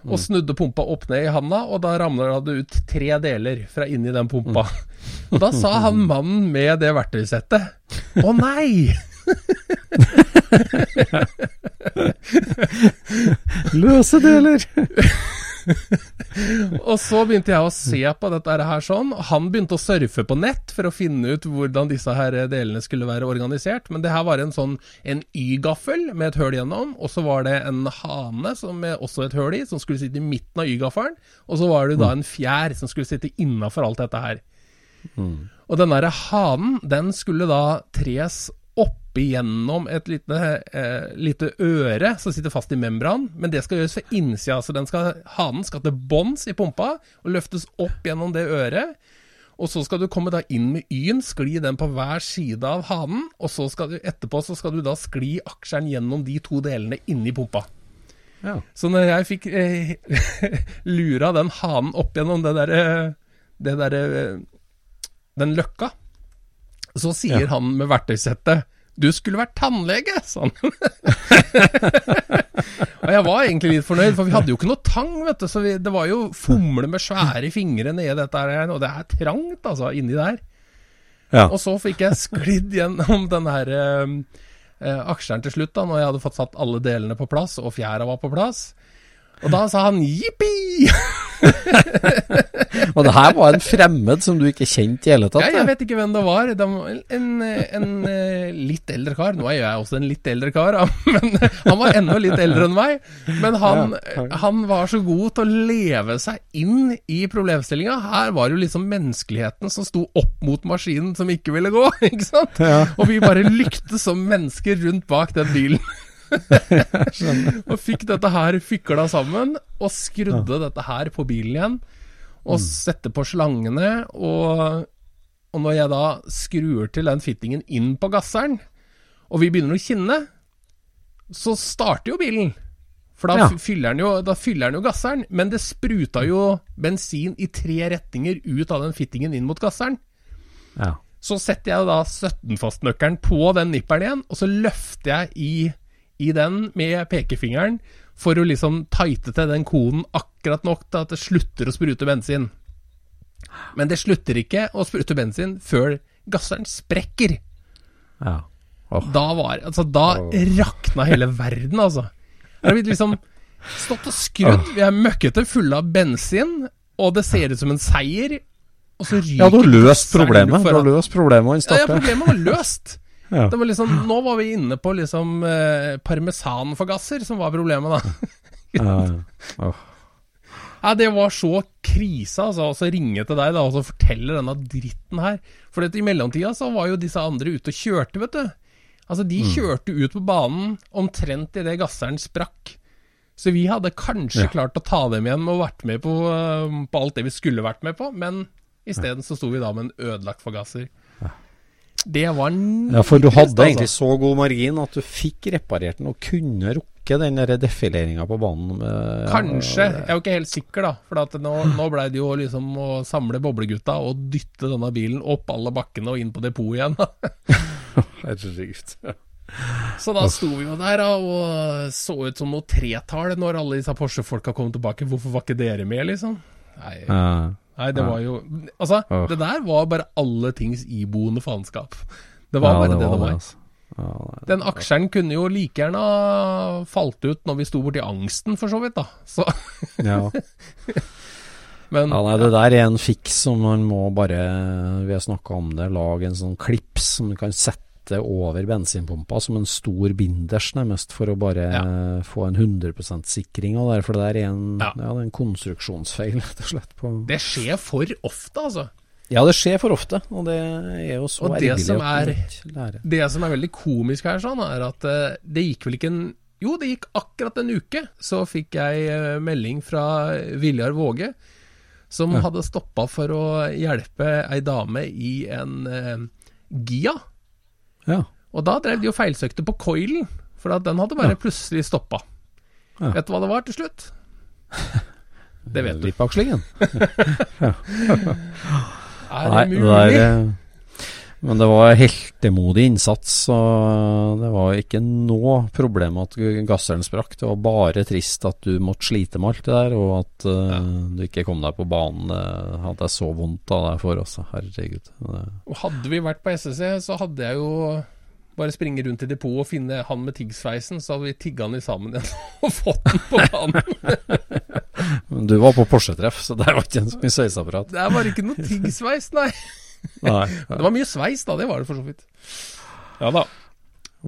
Og snudde pumpa opp ned i handa, og da ramla det ut tre deler fra inni den pumpa. Da sa han mannen med det verktøysettet Å nei! Løse deler! Og så begynte jeg å se på dette her sånn. Han begynte å surfe på nett for å finne ut hvordan disse her delene skulle være organisert. Men det her var en sånn en Y-gaffel med et høl gjennom, og så var det en hane som med også et høl i, som skulle sitte i midten av Y-gaffelen. Og så var det da en fjær som skulle sitte innafor alt dette her. Og den derre hanen, den skulle da tres oppi gjennom et lite, eh, lite øre som sitter fast i membran, men det skal gjøres fra innsida. Så den skal, hanen skal til bånns i pumpa og løftes opp gjennom det øret. Og så skal du komme da inn med Y-en, skli den på hver side av hanen, og så skal du etterpå så skal du da skli aksjeren gjennom de to delene inni pumpa. Ja. Så når jeg fikk eh, lura den hanen opp gjennom det derre det derre Den løkka, så sier Ja. han med verktøysettet du skulle vært tannlege, sa han. og jeg var egentlig litt fornøyd, for vi hadde jo ikke noe tang, vet du. Så vi, det var jo fomle med svære fingre nedi dette her, og det er trangt, altså, inni der. Ja. Og så fikk jeg sklidd gjennom den her eh, eh, aksjeren til slutt, da, når jeg hadde fått satt alle delene på plass, og fjæra var på plass. Og da sa han jippi! Og det her var en fremmed som du ikke kjente i hele tatt? Ja, jeg vet ikke hvem det var. Det var en, en, eh, litt eldre kar. Nå er jeg også en litt eldre kar, men han var enda litt eldre enn meg. Men han, han var så god til å leve seg inn i problemstillinga. Her var det jo liksom menneskeligheten som sto opp mot maskinen som ikke ville gå, ikke sant? Og vi bare lyktes som mennesker rundt bak den bilen. og fikk dette her fikla sammen, og skrudde dette her på bilen igjen. Og sette på slangene, og, og når jeg da skrur til den fittingen inn på gasseren, og vi begynner å kinne, så starter jo bilen. For da, Ja. fyller den jo, da fyller den jo gasseren, men det spruta jo bensin i tre retninger ut av den fittingen inn mot gasseren. Ja. Så setter jeg da 17-fastnøkkelen på den nipperen igjen, og så løfter jeg i, i den med pekefingeren for å liksom tighte til den koden akkurat nok til at det slutter å sprute bensin. Men det slutter ikke å sprute bensin før gasseren sprekker. ja. Oh. Da var Altså, da rakna hele verden, altså. Det har blitt liksom stått og skrudd. Vi er møkkete fulle av bensin, og det ser ut som en seier. Og så ryker ja, du har løst problemet. Du har løst problemet, og den Ja, ja, problemet var løst. Ja. Det var liksom, nå var vi inne på liksom eh, parmesanforgasser som var problemet, da. Ja, ja. Ja, det var så krise, altså. Og så ringe til deg da, og så fortelle denne dritten her. For i mellomtida så var jo disse andre ute og kjørte, vet du. Altså, de Mm. kjørte ut på banen omtrent idet gasseren sprakk. Så vi hadde kanskje Ja. klart å ta dem igjen og vært med på, øh, på alt det vi skulle vært med på, men isteden så sto vi da med en ødelagt forgasser. Det var Ja, for du hadde altså. egentlig så god margin at du fikk reparert den og kunne rukke den defileringa på banen. Med, Kanskje. Jeg er jo ikke helt sikker, da. For at nå, nå blei det jo liksom å samle boblegutta og dytte denne bilen opp alle bakkene og inn på depot igjen. Herregud. Så da sto vi jo der da, og så ut som noe tretall når alle disse Porsche-folka kom tilbake. Hvorfor var ikke dere med, liksom? Nei, Ja. Nei det var jo Altså, oh. det der var bare alle tings iboende faenskap. Det var bare det det var. altså. Ja, nei. Den aksjeren kunne jo like gjerne falt ut når vi sto borti angsten, for så vidt, da. Så, Ja. men ja, nei, det der er en fiks som man må bare Vi har snakka om det. Lage en sånn klips som du kan sette over bensinpumpa som en stor binders, nærmest, for å bare Ja. få en 100% sikring av det. For det der er en, Ja. ja. er en konstruksjonsfeil, rett og slett. På. det skjer for ofte, altså. Ja, det skjer for ofte, og det er jo så Og ergerlig som lære. Det som er veldig komisk her, sånn, er at eh, det gikk vel ikke en Jo, det gikk akkurat en uke, så fikk jeg eh, melding fra Viljar Våge, som hadde stoppa for å hjelpe ei dame i en eh, Gia. Ja. Og da drev de og feilsøkte på coilen, for den hadde bare Ja. plutselig stoppa. Ja. Vet du hva det var til slutt? Det vet du. Vippakslingen. Er Nei, det det mulig? Der, men det var heltemodig innsats, og det var ikke noe problem at gasseren sprakk. Det var bare trist at du måtte slite med alt det der, og at eh, du ikke kom deg på banen. Det hadde jeg så vondt av deg for, altså. Herregud. Og hadde vi vært på SSC, så hadde jeg jo bare springe rundt i depotet og finne han med tiggsveisen, så hadde vi tigga han i sammen igjen og fått den på banen. men du var på Porsche-treff, så der var ikke en så mye sveiseapparat. Det var ikke noe tiggsveis, nei. Nei. Det var mye sveis, da. Det var det for så vidt. Ja da.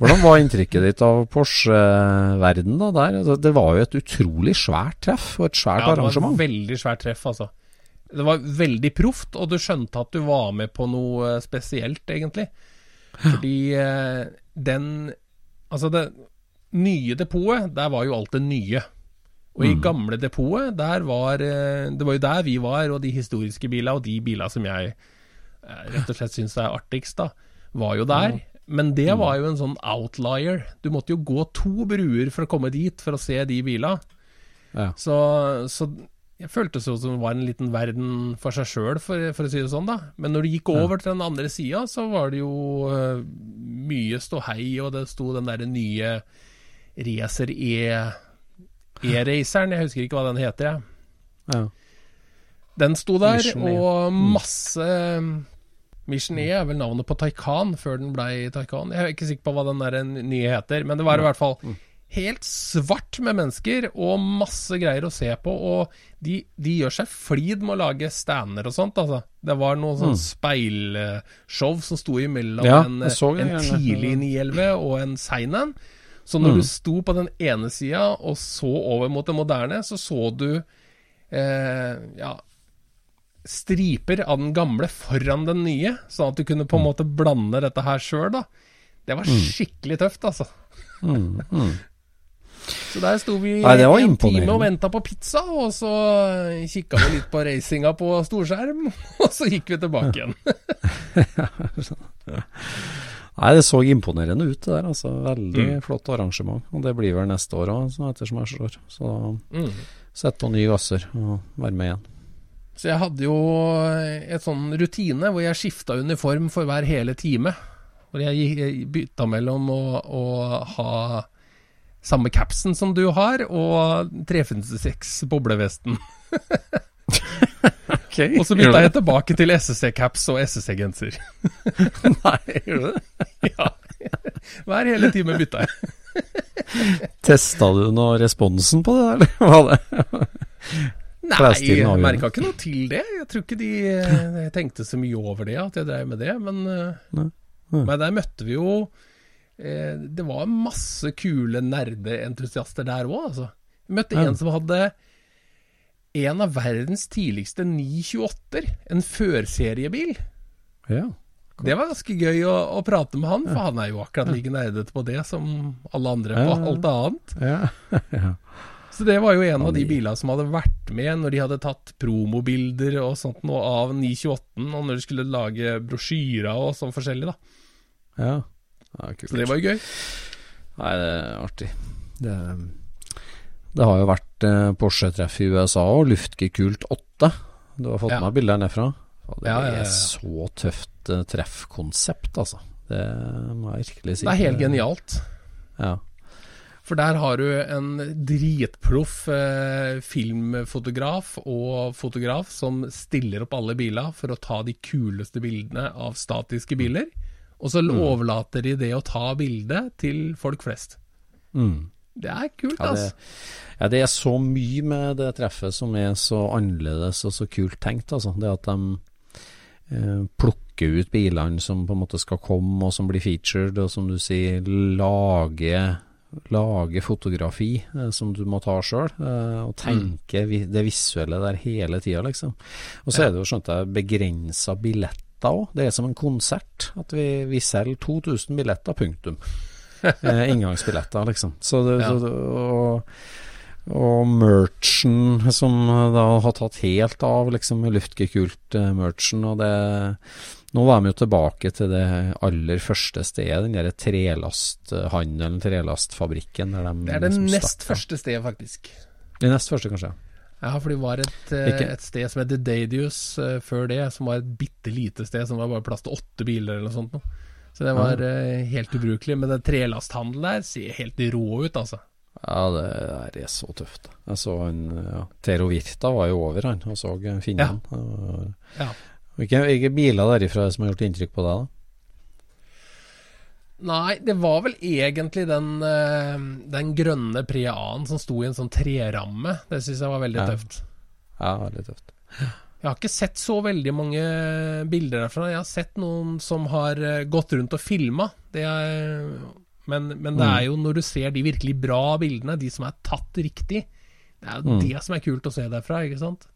Hvordan var inntrykket ditt av Porsche-verden da der? Altså, Det var jo et utrolig svært treff, og et svært Ja, det var et veldig svært treff, altså. Det var veldig proft, og du skjønte at du var med på noe eh, spesielt, egentlig. Fordi eh, den Altså, det nye depotet, der var jo alt det nye. Og i gamle depotet, der var eh, Det var jo der vi var, og de historiske bila, og de bila som jeg rett og slett syns er artigst, da, var jo der. Men det var jo en sånn outlier. Du måtte jo gå to bruer for å komme dit, for å se de bila. Ja. Så, så jeg følte jo som det var en liten verden for seg sjøl, for, for å si det sånn, da. Men når du gikk over til den andre sida, så var det jo uh, mye ståhei, og det sto den derre nye Racer E E-raceren, jeg husker ikke hva den heter, jeg. Ja. Den sto der, E. og masse Mission E er vel navnet på Taycan før den blei Taycan. Jeg er ikke sikker på hva den der nye heter, men det var i hvert fall helt svart med mennesker og masse greier å se på. Og de, de gjør seg flid med å lage stander og sånt, altså. Det var noe sånn speilshow som sto imellom Ja, en, en tidlig 911 og en sein en. Så når du sto på den ene sida og så over mot det moderne, så så du eh, ja, striper av den gamle foran den nye, sånn at du kunne på en måte blande dette her sjøl, da. Det var skikkelig tøft, altså. Så der sto vi Nei, en time og venta på pizza, og så kikka vi litt på racinga på storskjerm, og så gikk vi tilbake igjen. Nei, det så imponerende ut det der, altså. Veldig Mm. flott arrangement. Og det blir vel neste år òg, ettersom jeg slår. Så Mm. sett på nye gasser og være med igjen. Så jeg hadde jo et sånn rutine hvor jeg skifta uniform for hver hele time. Hvor jeg bytta mellom å, å ha samme capsen som du har, og 356 boblevesten. Og så bytta jeg tilbake til SSC-caps og SSC-genser. Nei, gjør du det? Ja. Hver hele time bytta jeg. Testa du nå responsen på det, eller hva det? Nei, Klesstilen jeg avgjørende. merka ikke noe til det. Jeg tror ikke de eh, tenkte så mye over det, at jeg drev med det. Men, eh, Nei. Nei. men der møtte vi jo eh, Det var masse kule nerdeentusiaster der òg, altså. Jeg møtte Ja. en som hadde en av verdens tidligste 928-er. En førseriebil. Ja. Det var ganske gøy å, å prate med han, for han er jo akkurat like nerdete på det som alle andre på alt annet. Ja. ja. Så det var jo en av de bilene som hadde vært med når de hadde tatt promobilder og sånt noe av 928, og når de skulle lage brosjyrer og sånn forskjellig, da. ja. ja. Så det var jo gøy. Nei, det er artig. Det, det har jo vært eh, Porsche-treff i USA og Luftgekult 8. Du har fått Ja. med bilder nedfra? Og det Ja, ja, er så tøft eh, treffkonsept, altså. Det må jeg virkelig si. Det er helt genialt. Ja. For der har du en dritproff eh, filmfotograf og fotograf som stiller opp alle biler for å ta de kuleste bildene av statiske biler. Og så overlater de det å ta bildet til folk flest. Mm. Det er kult, Ja, altså. ja, det er så mye med det treffet som er så annerledes og så kult tenkt. Altså. Det at de eh, plukker ut bilene som på en måte skal komme, og som blir featured, og som du sier, lager lage fotografi eh, som du må ta sjøl, eh, og tenke vi, det visuelle der hele tida, liksom. Og så er det jo, skjønte jeg, begrensa billetter òg. Det er som en konsert. At vi, vi selger 2000 billetter, punktum. eh, inngangsbilletter, liksom. Så det, Ja. så og, og merchen som da har tatt helt av, liksom, luftgekult-merchen, og det Nå var vi jo tilbake til det aller første stedet, den derre trelasthandelen, trelastfabrikken. Der de Det er det liksom nest første stedet, faktisk. Det nest første, kanskje. Ja, for det var et, eh, et sted som het Dadius eh, før det, som var et bitte lite sted som var bare plass til åtte biler eller noe sånt. Så det var eh, helt ubrukelig. Men den trelasthandelen der ser helt rå ut, altså. Ja, det der er så tøft. Jeg så han ja, Tero Virta var jo over, han, og så finnen. Ja. Ja. Hvilke, hvilke biler derifra som har gjort inntrykk på deg, da? Nei, det var vel egentlig den, eh, den grønne Priaen som sto i en sånn treramme. Det syns jeg var veldig Ja. tøft. Ja, veldig tøft. Jeg har ikke sett så veldig mange bilder derfra. Jeg har sett noen som har eh, gått rundt og filma. Men, men det Mm. er jo når du ser de virkelig bra bildene, de som er tatt riktig, det er jo Mm. det som er kult å se derfra, ikke sant?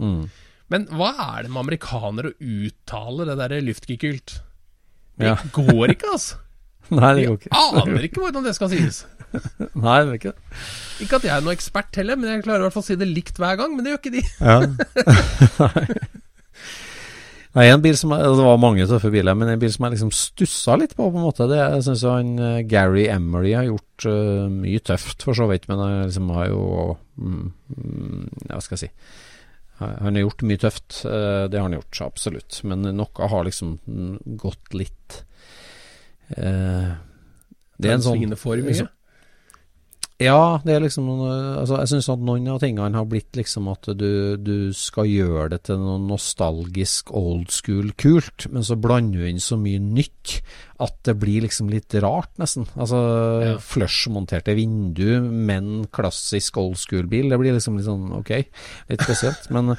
Mm. Men hva er det med amerikanere å uttale det derre luftgekult? Det Ja. går ikke, altså. Nei, det går ikke. Jeg aner ikke hvordan det skal sies. Nei, det er ikke det. Ikke at jeg er noen ekspert heller, men jeg klarer i hvert fall å si det likt hver gang. Men det gjør ikke de. Ja. Nei, en bil som Det var mange tøffe biler, men en bil som jeg liksom stussa litt på, på en måte, det jeg synes han eh, Gary Emery har gjort uh, mye tøft, for så vidt, men han liksom har jo mm, mm, hva skal jeg si Han har gjort mye tøft, Uh, det har han gjort, absolutt. Men noe har liksom mm, gått litt uh, Det er en sånn for mye. Ja, det er liksom altså, Jeg syns at noen av tingene har blitt liksom at du, du skal gjøre det til noe nostalgisk old school kult, men så blander du inn så mye nytt at det blir liksom litt rart, nesten. Altså Ja. flush-monterte vindu, men klassisk old school-bil. Det blir liksom litt sånn ok, litt spesielt. Men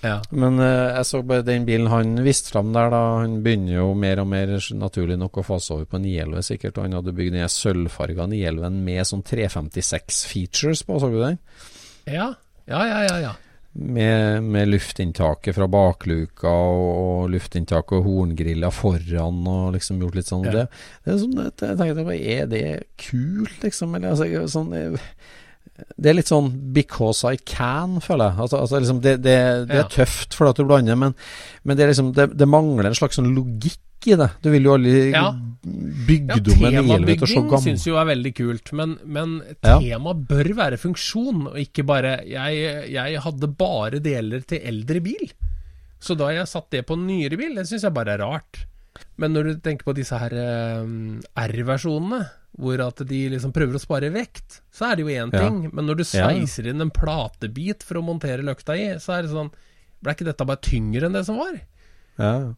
Ja. men uh, jeg så bare den bilen han viste fram der, da. Han begynner jo mer og mer naturlig nok å fase over på 911 sikkert. Og han hadde bygd den sølvfarga 911 med sånn 356 features på, så du den? Ja, ja, ja. ja, ja. Med, med luftinntaket fra bakluka og, og luftinntaket og horngrilla foran og liksom gjort litt sånn. Ja. Det, det er sånn, jeg tenkte er det kult, liksom? Eller altså, sånn det er litt sånn 'because I can', føler jeg. Altså, altså liksom det, det, det er Ja. tøft for at du blander, men, men det, er liksom, det, det mangler en slags sånn logikk i det. Du vil jo aldri Ja. bygge Ja, om en 911 til å se temabygging syns jo er veldig kult, men, men Ja. tema bør være funksjon, og ikke bare jeg, jeg hadde bare deler til eldre bil, så da har jeg satt det på en nyere bil. Det syns jeg bare er rart. Men når du tenker på disse her eh, R-versjonene, hvor at de liksom prøver å spare vekt, så er det jo én Ja. ting. Men når du sveiser inn en platebit for å montere løkta i, så er det sånn Ble ikke dette bare tyngre enn det som var? Ja.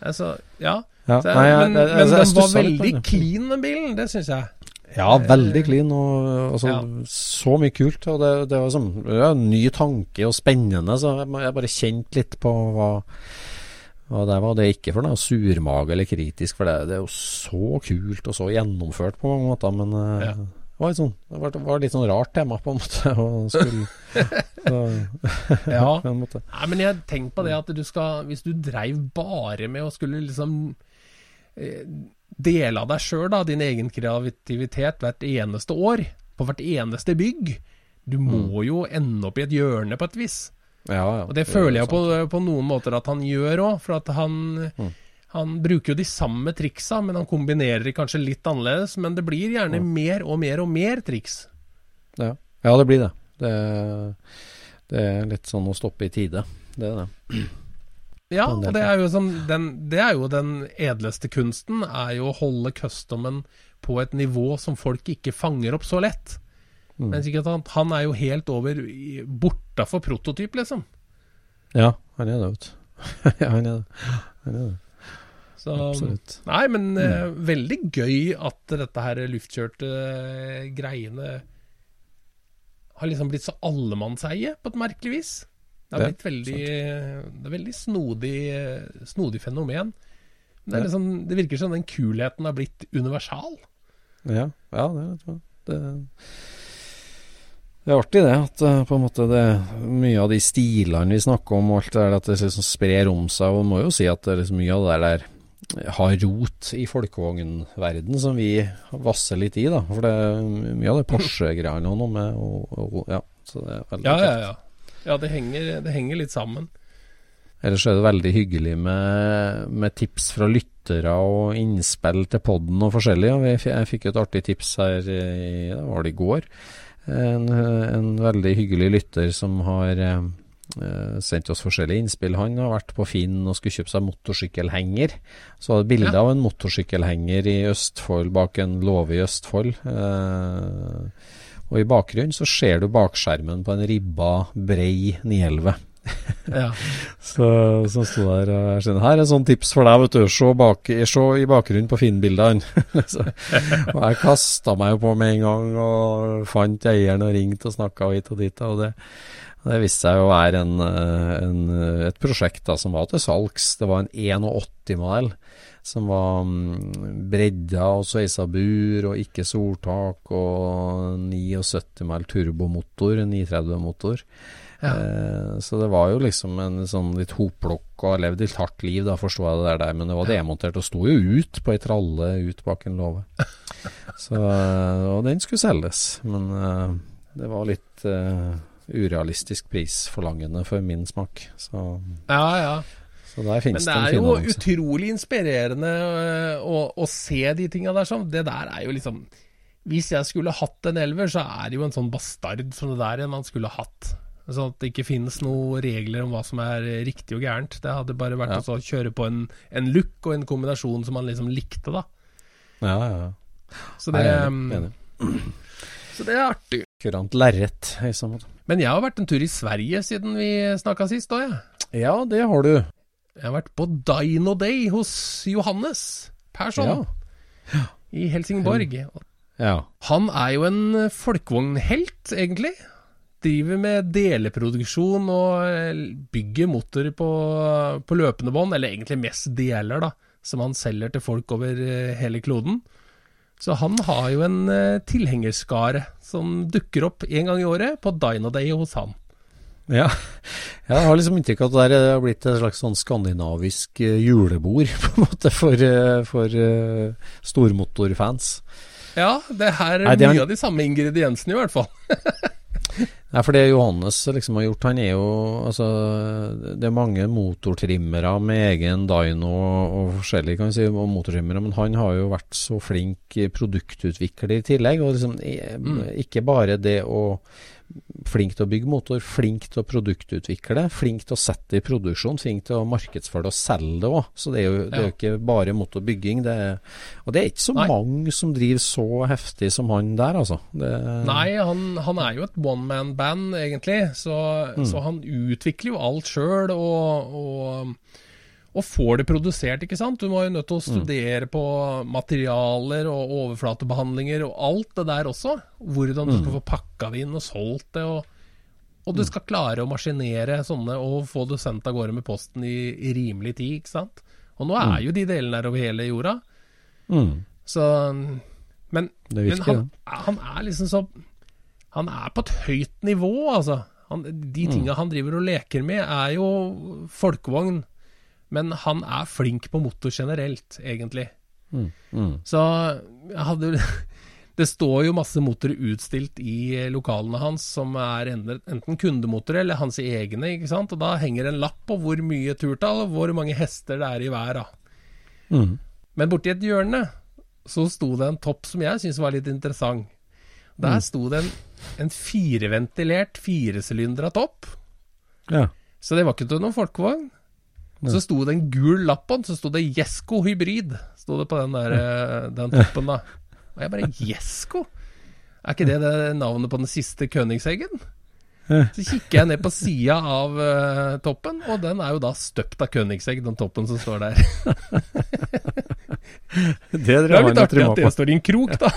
Altså, ja. Ja. Så, Nei, men, jeg- jeg- men den var stusset litt veldig det. clean, den bilen. Det syns jeg. Ja, veldig clean og altså, Ja. så mye kult. Og det, det var sånn ja, ny tanke og spennende, så jeg, jeg bare kjente litt på hva, hva der var. Det ikke for noe surmage eller kritisk, for det, det er jo så kult og så gjennomført på mange måter, men eh, Ja. Det var, sånn, det var, det var litt sånn rart tema, på en måte. Og skulle, så, Ja. en måte. Nei, men jeg tenker på det at du skal Hvis du dreiv bare med å skulle liksom eh, dele av deg sjøl, da, din egen kreativitet, hvert eneste år, på hvert eneste bygg Du må jo ende opp i et hjørne på et vis. Ja, ja. Og det føler jeg på, på noen måter at han gjør òg, for at han Han bruker jo de samme triksa, men han kombinerer de kanskje litt annerledes. Men det blir gjerne mer og mer og mer triks. Ja. ja, det blir det. det. Det er litt sånn å stoppe i tide. Det er det. Ja, og det er jo sånn den, Det er jo den edleste kunsten, er jo å holde customen på et nivå som folk ikke fanger opp så lett. Mm. At han, han er jo helt over bortafor prototyp, liksom. Ja, han er det, vet ja, han er det. Han er det. Så, Absolutt. Nei, men eh, veldig gøy at dette her luftkjørte eh, greiene har liksom blitt så allemannseie på et merkelig vis. Det har blitt veldig Det er veldig snodig, eh, snodig fenomen. Det, er liksom, det virker som den kulheten har blitt universal. Ja, ja det, vet du. det Det er artig, det. At eh, på en måte det mye av de stilene vi snakker om, og alt det der, at det liksom sprer om seg. Og må jo si at det liksom mye av det der har rot i folkevognverden som vi vasser litt i, da. For det er mye av det Porsche-greiene og noe med og, og, Ja, så det er veldig Ja, ja, ja. Ja, det henger, det henger litt sammen. Ellers er det veldig hyggelig med, med tips fra lyttere og innspill til podden og forskjellig. Jeg fikk et artig tips her i, var det i går. En, en veldig hyggelig lytter som har eh, sendt oss forskjellige innspill. Han har vært på Finn og skulle kjøpe seg motorsykkelhenger. Så var det bilde Ja. av en motorsykkelhenger i Østfold, bak en låve i Østfold. Eh, og i bakgrunnen så ser du bakskjermen på en ribba, brei 911. Ja. Så, som sto der og jeg skjønner, Her er et sånt tips for deg, vet du. Se, bak, se i bakgrunnen på Finn-bildene. Og jeg kasta meg jo på med en gang og fant eieren og ringte og snakka hit og dit. Og det, det viste seg å være en, eh, en, et prosjekt da, som var til salgs. Det var en 81-modell som var mm, bredda og sveisa bur og ikke soltak og 79 mæl turbomotor, en 930-motor. Ja. Eh, så det var jo liksom en sånn litt hopplukk og levd litt hardt liv, da forsto jeg det der, der. Men det var demontert og sto jo ut på ei tralle ut bak en låve. Så, eh, og den skulle selges, men eh, det var litt eh, urealistisk prisforlangende for min smak. Så, ja, ja. så der finnes det en fin Men det er jo utrolig inspirerende øh, å, å se de tinga der sånn. Det der er jo liksom Hvis jeg skulle hatt en elver, så er det jo en sånn bastard som det der en man skulle hatt. Sånn at det ikke finnes noen regler om hva som er riktig og gærent. Det hadde bare vært Ja. å kjøre på en, en look og en kombinasjon som man liksom likte, da. Ja, ja, ja. Så Nei, det, jeg er um, enig. så det er artig. Kurant lerret, i så måte. Men jeg har vært en tur i Sverige siden vi snakka sist òg, jeg. Ja, det har du. Jeg har vært på Dino Day hos Johannes Persson ja. i Helsingborg. Ja. Han er jo en folkevognhelt, egentlig. Driver med deleproduksjon og eh, bygger motorer på, på løpende bånd, eller egentlig mest deler, da, som han selger til folk over eh, hele kloden. Så han har jo en eh, tilhengerskare som dukker opp en gang i året på Dino Day hos han. Ja. Jeg har liksom inntrykk av at det har blitt et slags sånn skandinavisk julebord, på en måte, for, for stormotorfans. Ja, det her er Nei, det er- mye av de samme ingrediensene, i hvert fall. Nei, for det Johannes liksom har gjort, han er jo Altså, det er mange motortrimmere med egen dyno og, og forskjellig, kan vi si, og motortrimmere, men han har jo vært så flink produktutvikler i tillegg. Og liksom mm. ikke bare det å Flink til å bygge motor, flink til å produktutvikle, flink til å sette det i produksjon, flink til å markedsføre det og selge det òg. Så det er jo det er jo ikke bare motorbygging. Det er, og det er ikke så Nei. mange som driver så heftig som han der, altså. Det, Nei, han, han er jo et one man band, egentlig. Så, så han utvikler jo alt sjøl, og, og, og får det produsert, ikke sant. Du må jo nødt til å studere på materialer og overflatebehandlinger og alt det der også. Hvordan du skal få pakka det inn og solgt det. og og du skal klare å maskinere sånne og få det sendt av gårde med posten i, i rimelig tid, ikke sant. Og nå er jo de delene der over hele jorda. mm. Så Men, Det men han, han er liksom så Han er på et høyt nivå, altså. Han, de tinga han driver og leker med, er jo folkevogn. Men han er flink på motor generelt, egentlig. Mm. Mm. Så jeg hadde Det står jo masse motorer utstilt i lokalene hans som er enten, kundemotorer eller hans egne, ikke sant. Og da henger en lapp på hvor mye turtall og hvor mange hester det er i hver. da. Mm. Men borti et hjørne så sto det en topp som jeg syntes var litt interessant. Der sto det en, en fireventilert firesylindra topp. Ja. Så det var ikke til noen folkevogn. Så sto det en gul lapp på den, så sto det Jesko hybrid. Sto det på den, der, eh, den toppen, da. Og jeg bare Jesko? Er ikke det, det navnet på den siste Königseggen? Så kikker jeg ned på sida av uh, toppen, og den er jo da støpt av Königsegg, den toppen som står der. Det Det er litt artig at det står i en krok, da.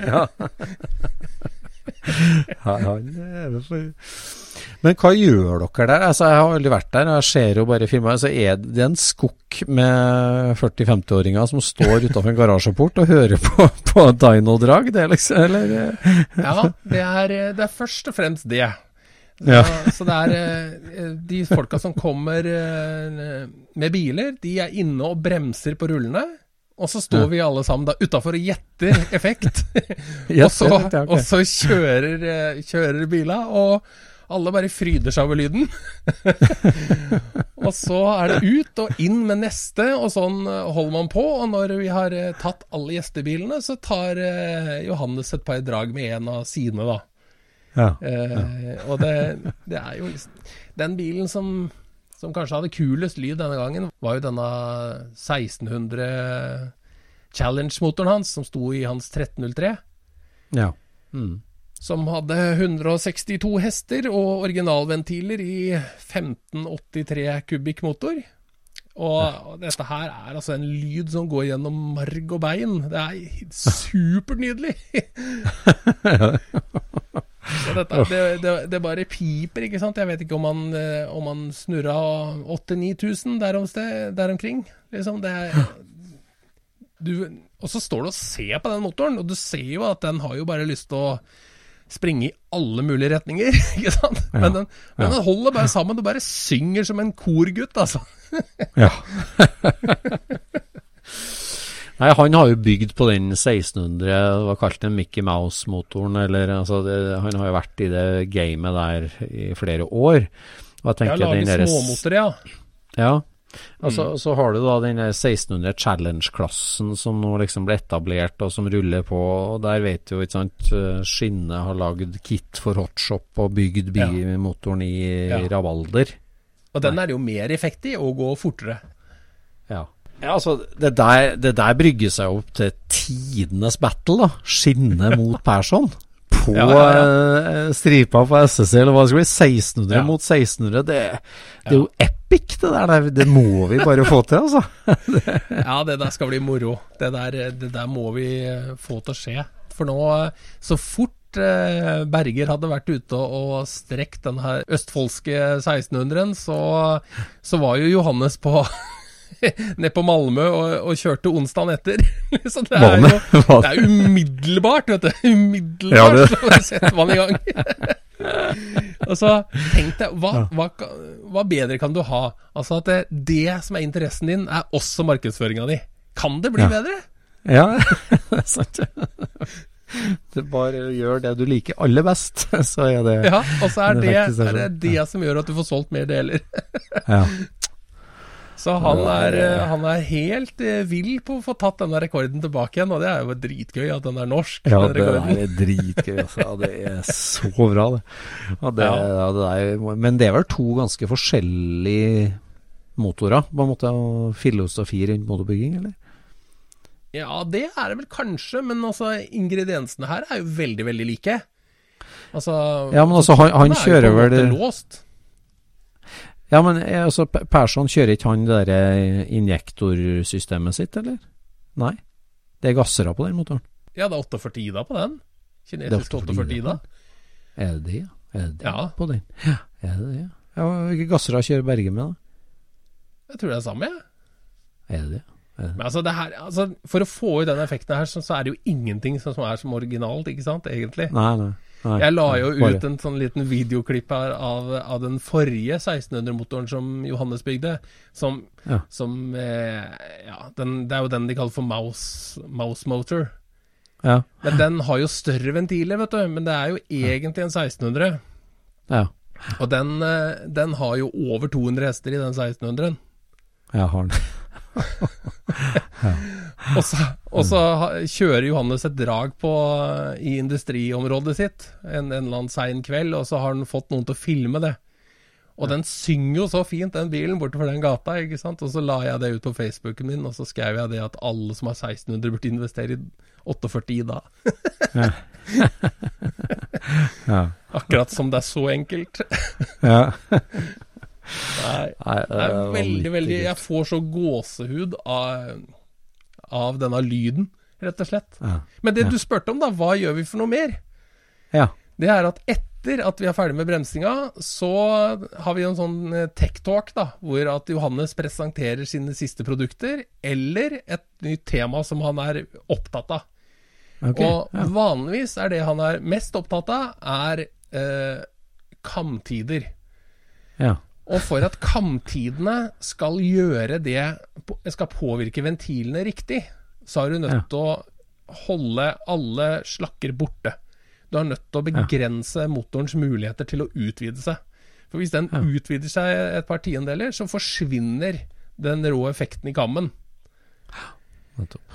Ja. Men hva gjør dere der? Altså, jeg har aldri vært der, jeg ser jo bare filmer. Altså, er det en skokk med 40-50-åringer som står utenfor en garasjeport og hører på, på Dino-drag? Det liksom, eller? Ja, det er, det er først og fremst det. Ja. Så, det er eh, de folka som kommer eh, med biler, de er inne og bremser på rullene. Og så står vi alle sammen da utafor og gjetter effekt. og, så, ja, og så kjører, eh, kjører bila, og alle bare fryder seg over lyden. og så er det ut og inn med neste, og sånn eh, holder man på. Og når vi har eh, tatt alle gjestebilene, så tar Johannes et par drag med en av sine, da. Ja. Eh, og det, det er jo liksom Den bilen som, som kanskje hadde kulest lyd denne gangen, var jo denne 1600 Challenge-motoren hans, som sto i hans 1303. ja. Mm. Som hadde 162 hester og originalventiler i 1583 kubikk motor. Og, dette her er altså en lyd som går gjennom marg og bein. Det er supernydelig! Så dette, det, det, det bare piper, ikke sant. Jeg vet ikke om han, eh, om han snurra 8000-9000 der, om sted- der omkring. Liksom, det er du, Og så står du og ser på den motoren, og du ser jo at den har jo bare lyst til å springe i alle mulige retninger, ikke sant. Men, den, men den holder bare sammen, du bare synger som en korgutt, altså. Ja. Nei, han har jo bygd på den 1600, det var kalt den Mickey Mouse-motoren, eller altså det, Han har jo vært i det gamet der i flere år. Og jeg tenker den lager småmotorer, ja. Ja. Altså, Så har du da den 1600 Challenge-klassen som nå liksom ble etablert, og som ruller på. og Der vet du jo, ikke sant, eh, Skinne har lagd kit for hotshop og bygd bymotoren i Ja. rabalder. Og den er det jo mer effekt i, og går fortere. Ja. altså, det der, det der brygger seg opp til tidenes battle, da. Skinne mot Persson. På Ja, ja, eh, stripa på SSC, eller hva det skal bli. 1600 Ja. mot 1600. Det, det er jo epic, det der. Det, det må vi bare få til, altså. Ja, det der skal bli moro. Det der, det der må vi eh, få til å skje. For nå, eh, så fort Berger hadde vært ute og, og strekt den her østfoldske 1600-en, så, så var jo Johannes på ned på Malmö og, og kjørte onsdagen etter. Så det er jo det- er umiddelbart, vet du. Umiddelbart Ja, det- så setter man i gang. og så tenk deg, hva, hva, hva bedre kan du ha? Altså at det, det som er interessen din, er også markedsføringa di. Kan det bli Ja. bedre? Ja, det er sant. Det bare gjør det du liker aller best, så er det Ja, og så er Det det, er det det som gjør at du får solgt mer deler. ja. Så han er, er- eh, han er helt eh, vill på å få tatt denne rekorden tilbake igjen, og det er jo dritgøy at den er norsk. Ja, det er dritgøy. Altså. Ja, det er så bra, det. Ja, det, Ja. det er, men det vel to ganske forskjellige motorer, på en måte, og filosofi rundt motorbygging, eller? Ja, det er det vel kanskje, men altså, ingrediensene her er jo veldig, veldig like. Altså, Ja, men altså, han, han er kjører vel låst. Ja, men eh, altså, Persson kjører ikke han det der eh, injektorsystemet sitt, eller? Nei. Det er gassere på den motoren. Ja, det er 48 Ida på den. Kinesisk 48 48 Ida. Er det det, ja? Er det det Ja. på den? Ja, er det det, ja? ja Hvilke gassere kjører Berge med, da? Jeg tror det er det samme, jeg. Er det det? Men altså, det her, altså, for å få ut den effekten her, så, så er det jo ingenting som, som er som originalt, ikke sant, egentlig. Nei, nei. Nei Jeg la jo Bare- ut en sånn liten videoklipp her av, av den forrige 1600-motoren som Johannes bygde. Som, Ja. som eh, Ja, den, det er jo den de kaller for mouse, mouse motor. Ja. Men den har jo større ventiler, vet du. Men det er jo egentlig en 1600. Ja. Og den, eh, den har jo over 200 hester i den 1600-en. Ja, har den. Og så, og så kjører Johannes et drag på, i industriområdet sitt en, en eller annen sein kveld, og så har han fått noen til å filme det. Og den synger jo så fint, den bilen, bortover den gata, ikke sant. Og så la jeg det ut på Facebooken min, og så skrev jeg det at alle som har 1600 burde investere i 48 i da. Akkurat som det er så enkelt. ja. Nei. Det er veldig, veldig Jeg får så gåsehud av, av denne lyden, rett og slett. Ja. Men det Ja. du spurte om, da, hva gjør vi for noe mer? Ja. Det er at etter at vi er ferdig med bremsinga, så har vi en sånn eh, tech talk, da, hvor at Johannes presenterer sine siste produkter, eller et nytt tema som han er opptatt av. Ok. Og ja. vanligvis er det han er mest opptatt av, er eh, kamtider. ja. Og for at kamtidene skal gjøre det Skal påvirke ventilene riktig, så er du nødt Ja. til å holde alle slakker borte. Du er nødt til å begrense motorens muligheter til å utvide seg. For hvis den Ja. utvider seg et par tiendedeler, så forsvinner den rå effekten i kammen.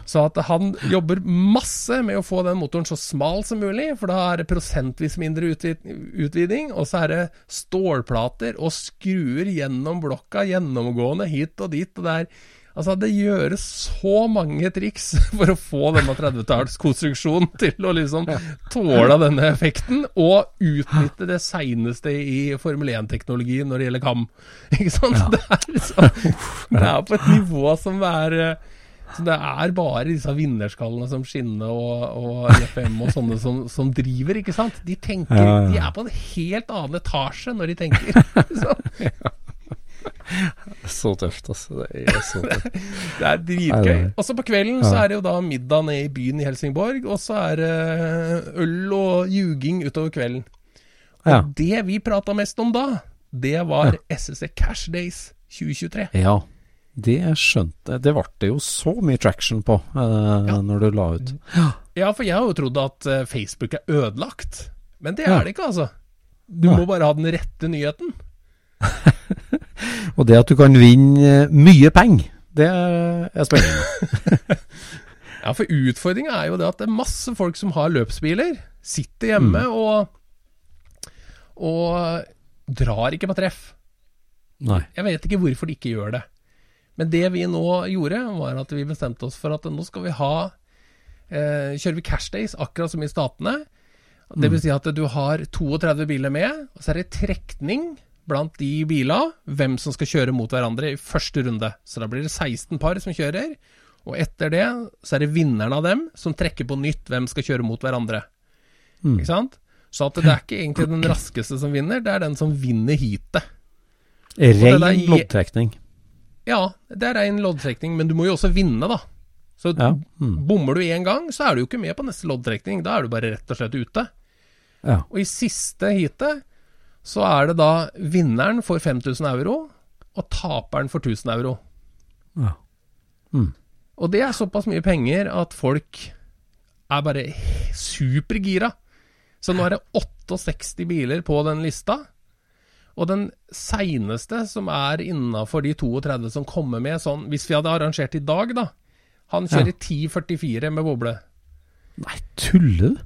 Så at han jobber masse med å få den motoren så smal som mulig, for da er det prosentvis mindre utvid utviding, og så er det stålplater og skruer gjennom blokka gjennomgående hit og dit, og det er Altså, det gjøres så mange triks for å få denne 30-tallskonstruksjonen til å liksom tåle denne effekten, og utnytte det seineste i Formel 1-teknologi når det gjelder kam. Ikke sant? Det, er liksom, det er på et nivå som er eh, så det er bare disse vinnerskallene som Skinne og, og FM og sånne som, som driver, ikke sant? De tenker, Ja, ja. de er på en helt annen etasje når de tenker. Så Så tøft, altså. Det er så tøft. det er dritgøy. Og så på kvelden så er det jo da middag nede i byen i Helsingborg, og så er det øl og ljuging utover kvelden. Og Ja. det vi prata mest om da, det var SSC Cash Days 2023. ja. Det skjønte jeg. Det ble det jo så mye traction på eh, Ja. når du la ut. Ja, for jeg har jo trodd at eh, Facebook er ødelagt. Men det er det ikke, altså. Du må bare ha den rette nyheten. Og det at du kan vinne eh, mye penger, det er spennende. Ja, for utfordringa er jo det at det er masse folk som har løpsbiler, sitter hjemme Mm. og og drar ikke på treff. Nei. Jeg vet ikke hvorfor de ikke gjør det. Men det vi nå gjorde, var at vi bestemte oss for at nå skal vi ha eh, Kjører vi cash days, akkurat som i Statene. Det vil si at du har 32 biler med, og så er det trekning blant de bilene, hvem som skal kjøre mot hverandre i første runde. Så da blir det 16 par som kjører, og etter det så er det vinneren av dem som trekker på nytt hvem skal kjøre mot hverandre. Mm. Ikke sant? Så at det er ikke egentlig den raskeste som vinner, det er den som vinner heatet. Ren blodtrekning. loddtrekning. Ja, det er rein loddtrekning, men du må jo også vinne, da. Så Ja. Mm. bommer du én gang, så er du jo ikke med på neste loddtrekning. Da er du bare rett og slett ute. Ja. Og i siste heatet så er det da vinneren får 5000 euro, og taperen får 1000 euro. Ja. Mm. Og det er såpass mye penger at folk er bare supergira. Så nå er det 68 biler på den lista. Og den seineste som er innafor de 32 som kommer med sånn Hvis vi hadde arrangert i dag, da. Han kjører 10,44 med boble. Nei, tuller du?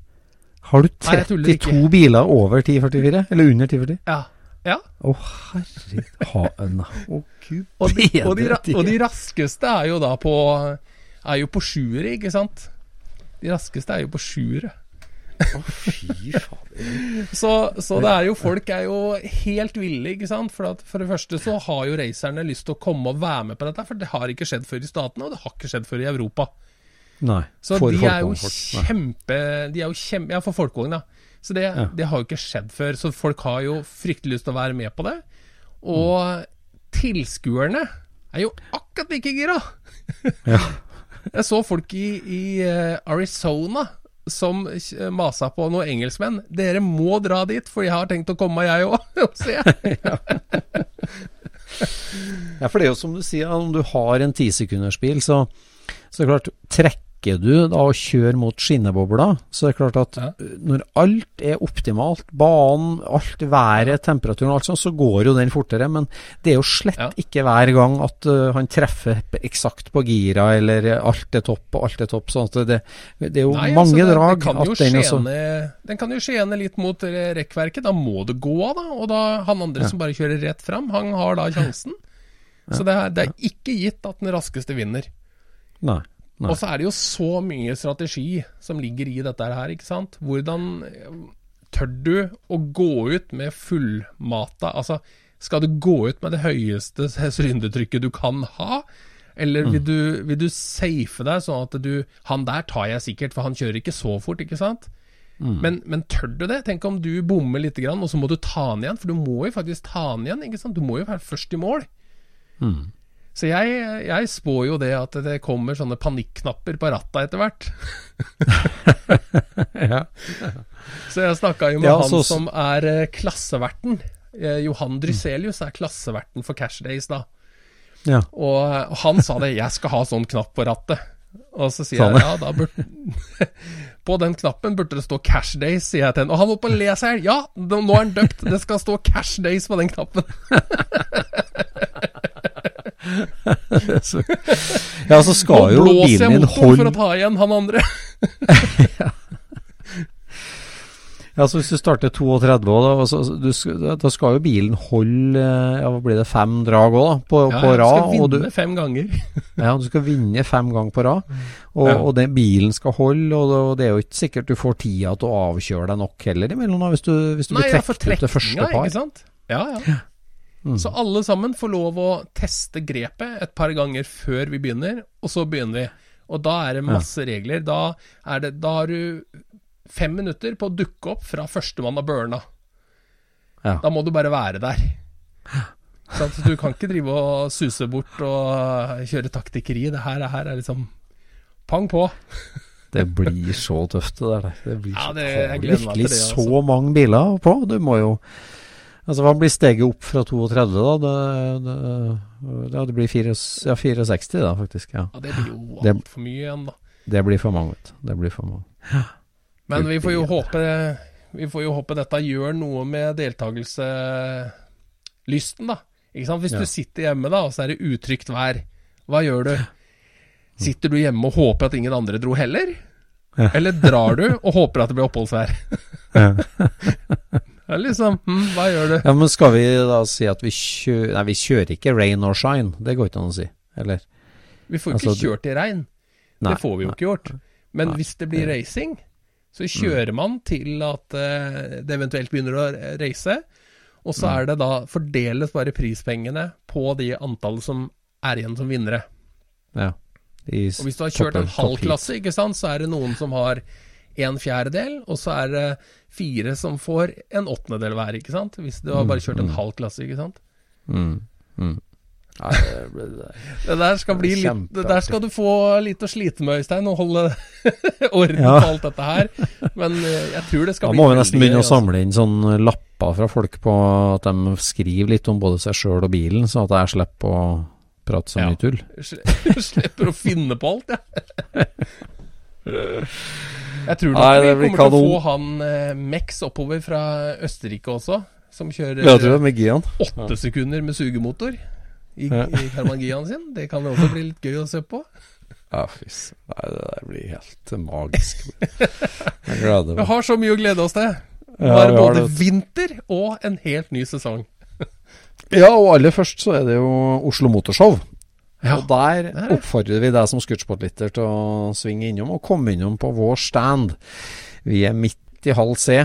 Har du Nei, 32 biler over 1044? Eller under 1040? Ja. ja. Å, herregud ha, en Å, gud Og de, og, de, og de raskeste er jo da på Er jo på sjuere, ikke sant? De raskeste er jo på sjuere. Fy. Så, så det er jo folk er jo helt ville, ikke sant. For, at, for det første så har jo racerne lyst til å komme og være med på dette, for det har ikke skjedd før i Statene, og det har ikke skjedd før i Europa. Nei. Så for de er jo kjempe De er jo kjempe Ja, for folkevogn, da. Så det, Ja. det har jo ikke skjedd før. Så folk har jo fryktelig lyst til å være med på det. Og tilskuerne er jo akkurat like gira. Ja. Jeg så folk i, i eh, Arizona som masa på noen engelskmenn. Dere må dra dit, for jeg har tenkt å komme, jeg òg, og se. Ja, for det er jo som du sier, om du har en tisekundersbil, så, så er det klart Trekker du da å kjøre mot skinnebobler, så det er klart at Ja. når alt er optimalt, banen, alt, været, temperaturen og alt sånt, så går jo den fortere. Men det er jo slett Ja. ikke hver gang at uh, han treffer eksakt på gira, eller alt er topp og alt er topp. sånn at det, det er jo Nei, mange altså, det- drag det kan den skjene, Den kan jo skjene litt mot rekkverket. Da må det gå av, da. Og da han andre som bare kjører rett fram, han har da sjansen. Så det er, det er ikke gitt at den raskeste vinner. Nei. Og så er det jo så mye strategi som ligger i dette her, ikke sant. Hvordan eh, tør du å gå ut med fullmata Altså, skal du gå ut med det høyeste sylindertrykket du kan ha? Eller vil du, vil du safe deg sånn at du Han der tar jeg sikkert, for han kjører ikke så fort, ikke sant? Men, men tør du det? Tenk om du bommer litt, og så må du ta den igjen. For du må jo faktisk ta den igjen, ikke sant. Du må jo være først i mål. Så jeg, jeg spår jo det at det kommer sånne panikknapper på ratta etter hvert. Ja. Så jeg snakka jo med Ja, han så- som er eh, klasseverten. Eh, Johan Dryselius er klasseverten for Cash Days, da. ja. Og og han sa det, jeg skal ha sånn knapp på rattet. Og så sier sånn. jeg ja, da burde På den knappen burde det stå Cash Days, sier jeg til han. Og han holdt på å le seg i hjel. Ja, nå er han døpt. Det skal stå Cash Days på den knappen. Så, ja, så skal jo blåser bilen jeg motoren for å ta igjen han andre. Ja, så Hvis du starter 32, da, så, du, da skal jo bilen holde ja, blir det, fem drag òg, på, Ja, på jeg Du skal vinne du, fem ganger. ja, du skal vinne fem ganger på rad. Og, Ja. og den bilen skal holde, og, det- og det er jo ikke sikkert du får tida til å avkjøre deg nok heller imellom, hvis du, hvis du Nei, blir ja, trukket ut det første par. ikke sant? Ja, ja. Så alle sammen får lov å teste grepet et par ganger før vi begynner, og så begynner vi. Og da er det masse regler. Da, er det, da har du fem minutter på å dukke opp fra førstemann har burna. Ja. Da må du bare være der. Så du kan ikke drive og suse bort og kjøre taktikkeri. Det her, her er liksom pang på. Det blir så tøft, det der. Det blir Ja, det- virkelig det, altså. så mange biler på. Du må jo Altså, hva blir steget opp fra 32, da? Det, det, ja, det blir 4, ja, 64, da, faktisk. Ja. Ja, det blir jo altfor mye igjen, da. Det blir for mange, vet du. Det blir for mange. Men vi får jo håpe Vi får jo håpe dette gjør noe med deltakelselysten, da. Ikke sant? Hvis Ja. du sitter hjemme, da, og så er det utrygt vær, hva gjør du? Sitter du hjemme og håper at ingen andre dro heller? Ja. Eller drar du og håper at det blir oppholdsvær? Det er liksom, hm, hva gjør du? Ja, men skal vi da si at vi kjører Nei, vi kjører ikke rain or shine. Det går ikke an å si. Eller? Vi får jo Altså, ikke kjørt i regn. Nei, det får vi jo ikke gjort. Men Nei, hvis det blir racing, så kjører man til at eh, det eventuelt begynner å race. Og så er det da fordeles bare prispengene på de antallet som er igjen som vinnere. Ja. Og hvis du har kjørt en halv klasse, ikke sant, så er det noen som har en fjerdedel, og så er det fire som får en åttendedel hver, ikke sant. Hvis du har bare kjørt en halv klasse, ikke sant. Mm. Mm. Nei, det ble det. Det der skal bli litt. Det der skal du få litt å slite med, Øystein, og holde orden Ja. på alt dette her. Men eh, jeg tror det skal Da bli må vi nesten begynne å samle inn sånne lapper fra folk på at de skriver litt om både seg sjøl og bilen, så at jeg slipper å prate så Ja. mye tull. altså. Slipper å finne på alt, jeg. Jeg tror nok Nei, vi det kommer til å få han eh, Mex oppover fra Østerrike også, som kjører Ja, tror jeg med Gian. åtte sekunder med sugemotor i, Ja. i Karmangiaen sin. Det kan jo også bli litt gøy å se på. Ja, fy Nei, det der blir helt magisk. Jeg gleder Vi har så mye å glede oss til. Nå er det både det. vinter og en helt ny sesong. Ja, og aller først så er det jo Oslo Motorshow. Ja, og der er oppfordrer vi deg som scootsportlytter til å svinge innom og komme innom på vår stand. Vi er midt i halv C.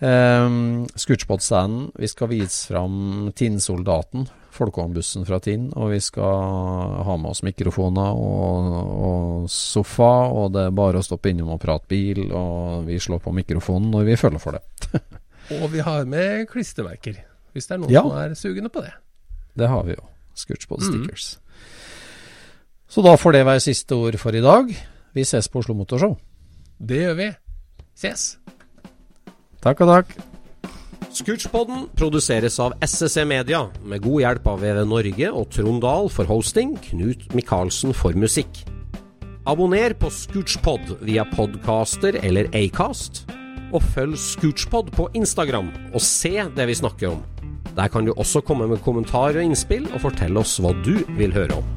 Um, Scootspot-standen. Vi skal vise fram Tinnsoldaten, folkevognbussen fra Tinn. Og vi skal ha med oss mikrofoner og, og sofa, og det er bare å stoppe innom og prate bil. Og vi slår på mikrofonen når vi føler for det. Og vi har med klistremerker, hvis det er noen Ja. som er sugende på det. Det har vi jo. Scootspot Mm. Så da får det være siste ord for i dag. Vi ses på Oslo Motorshow. Det gjør vi. Ses. Takk og takk. Scootspodden produseres av SSC Media, med god hjelp av VV Norge og Trond Dahl for hosting, Knut Micaelsen for musikk. Abonner på Scootspod via podcaster eller Acast, og følg Scootspod på Instagram og se det vi snakker om. Der kan du også komme med kommentarer og innspill, og fortelle oss hva du vil høre om.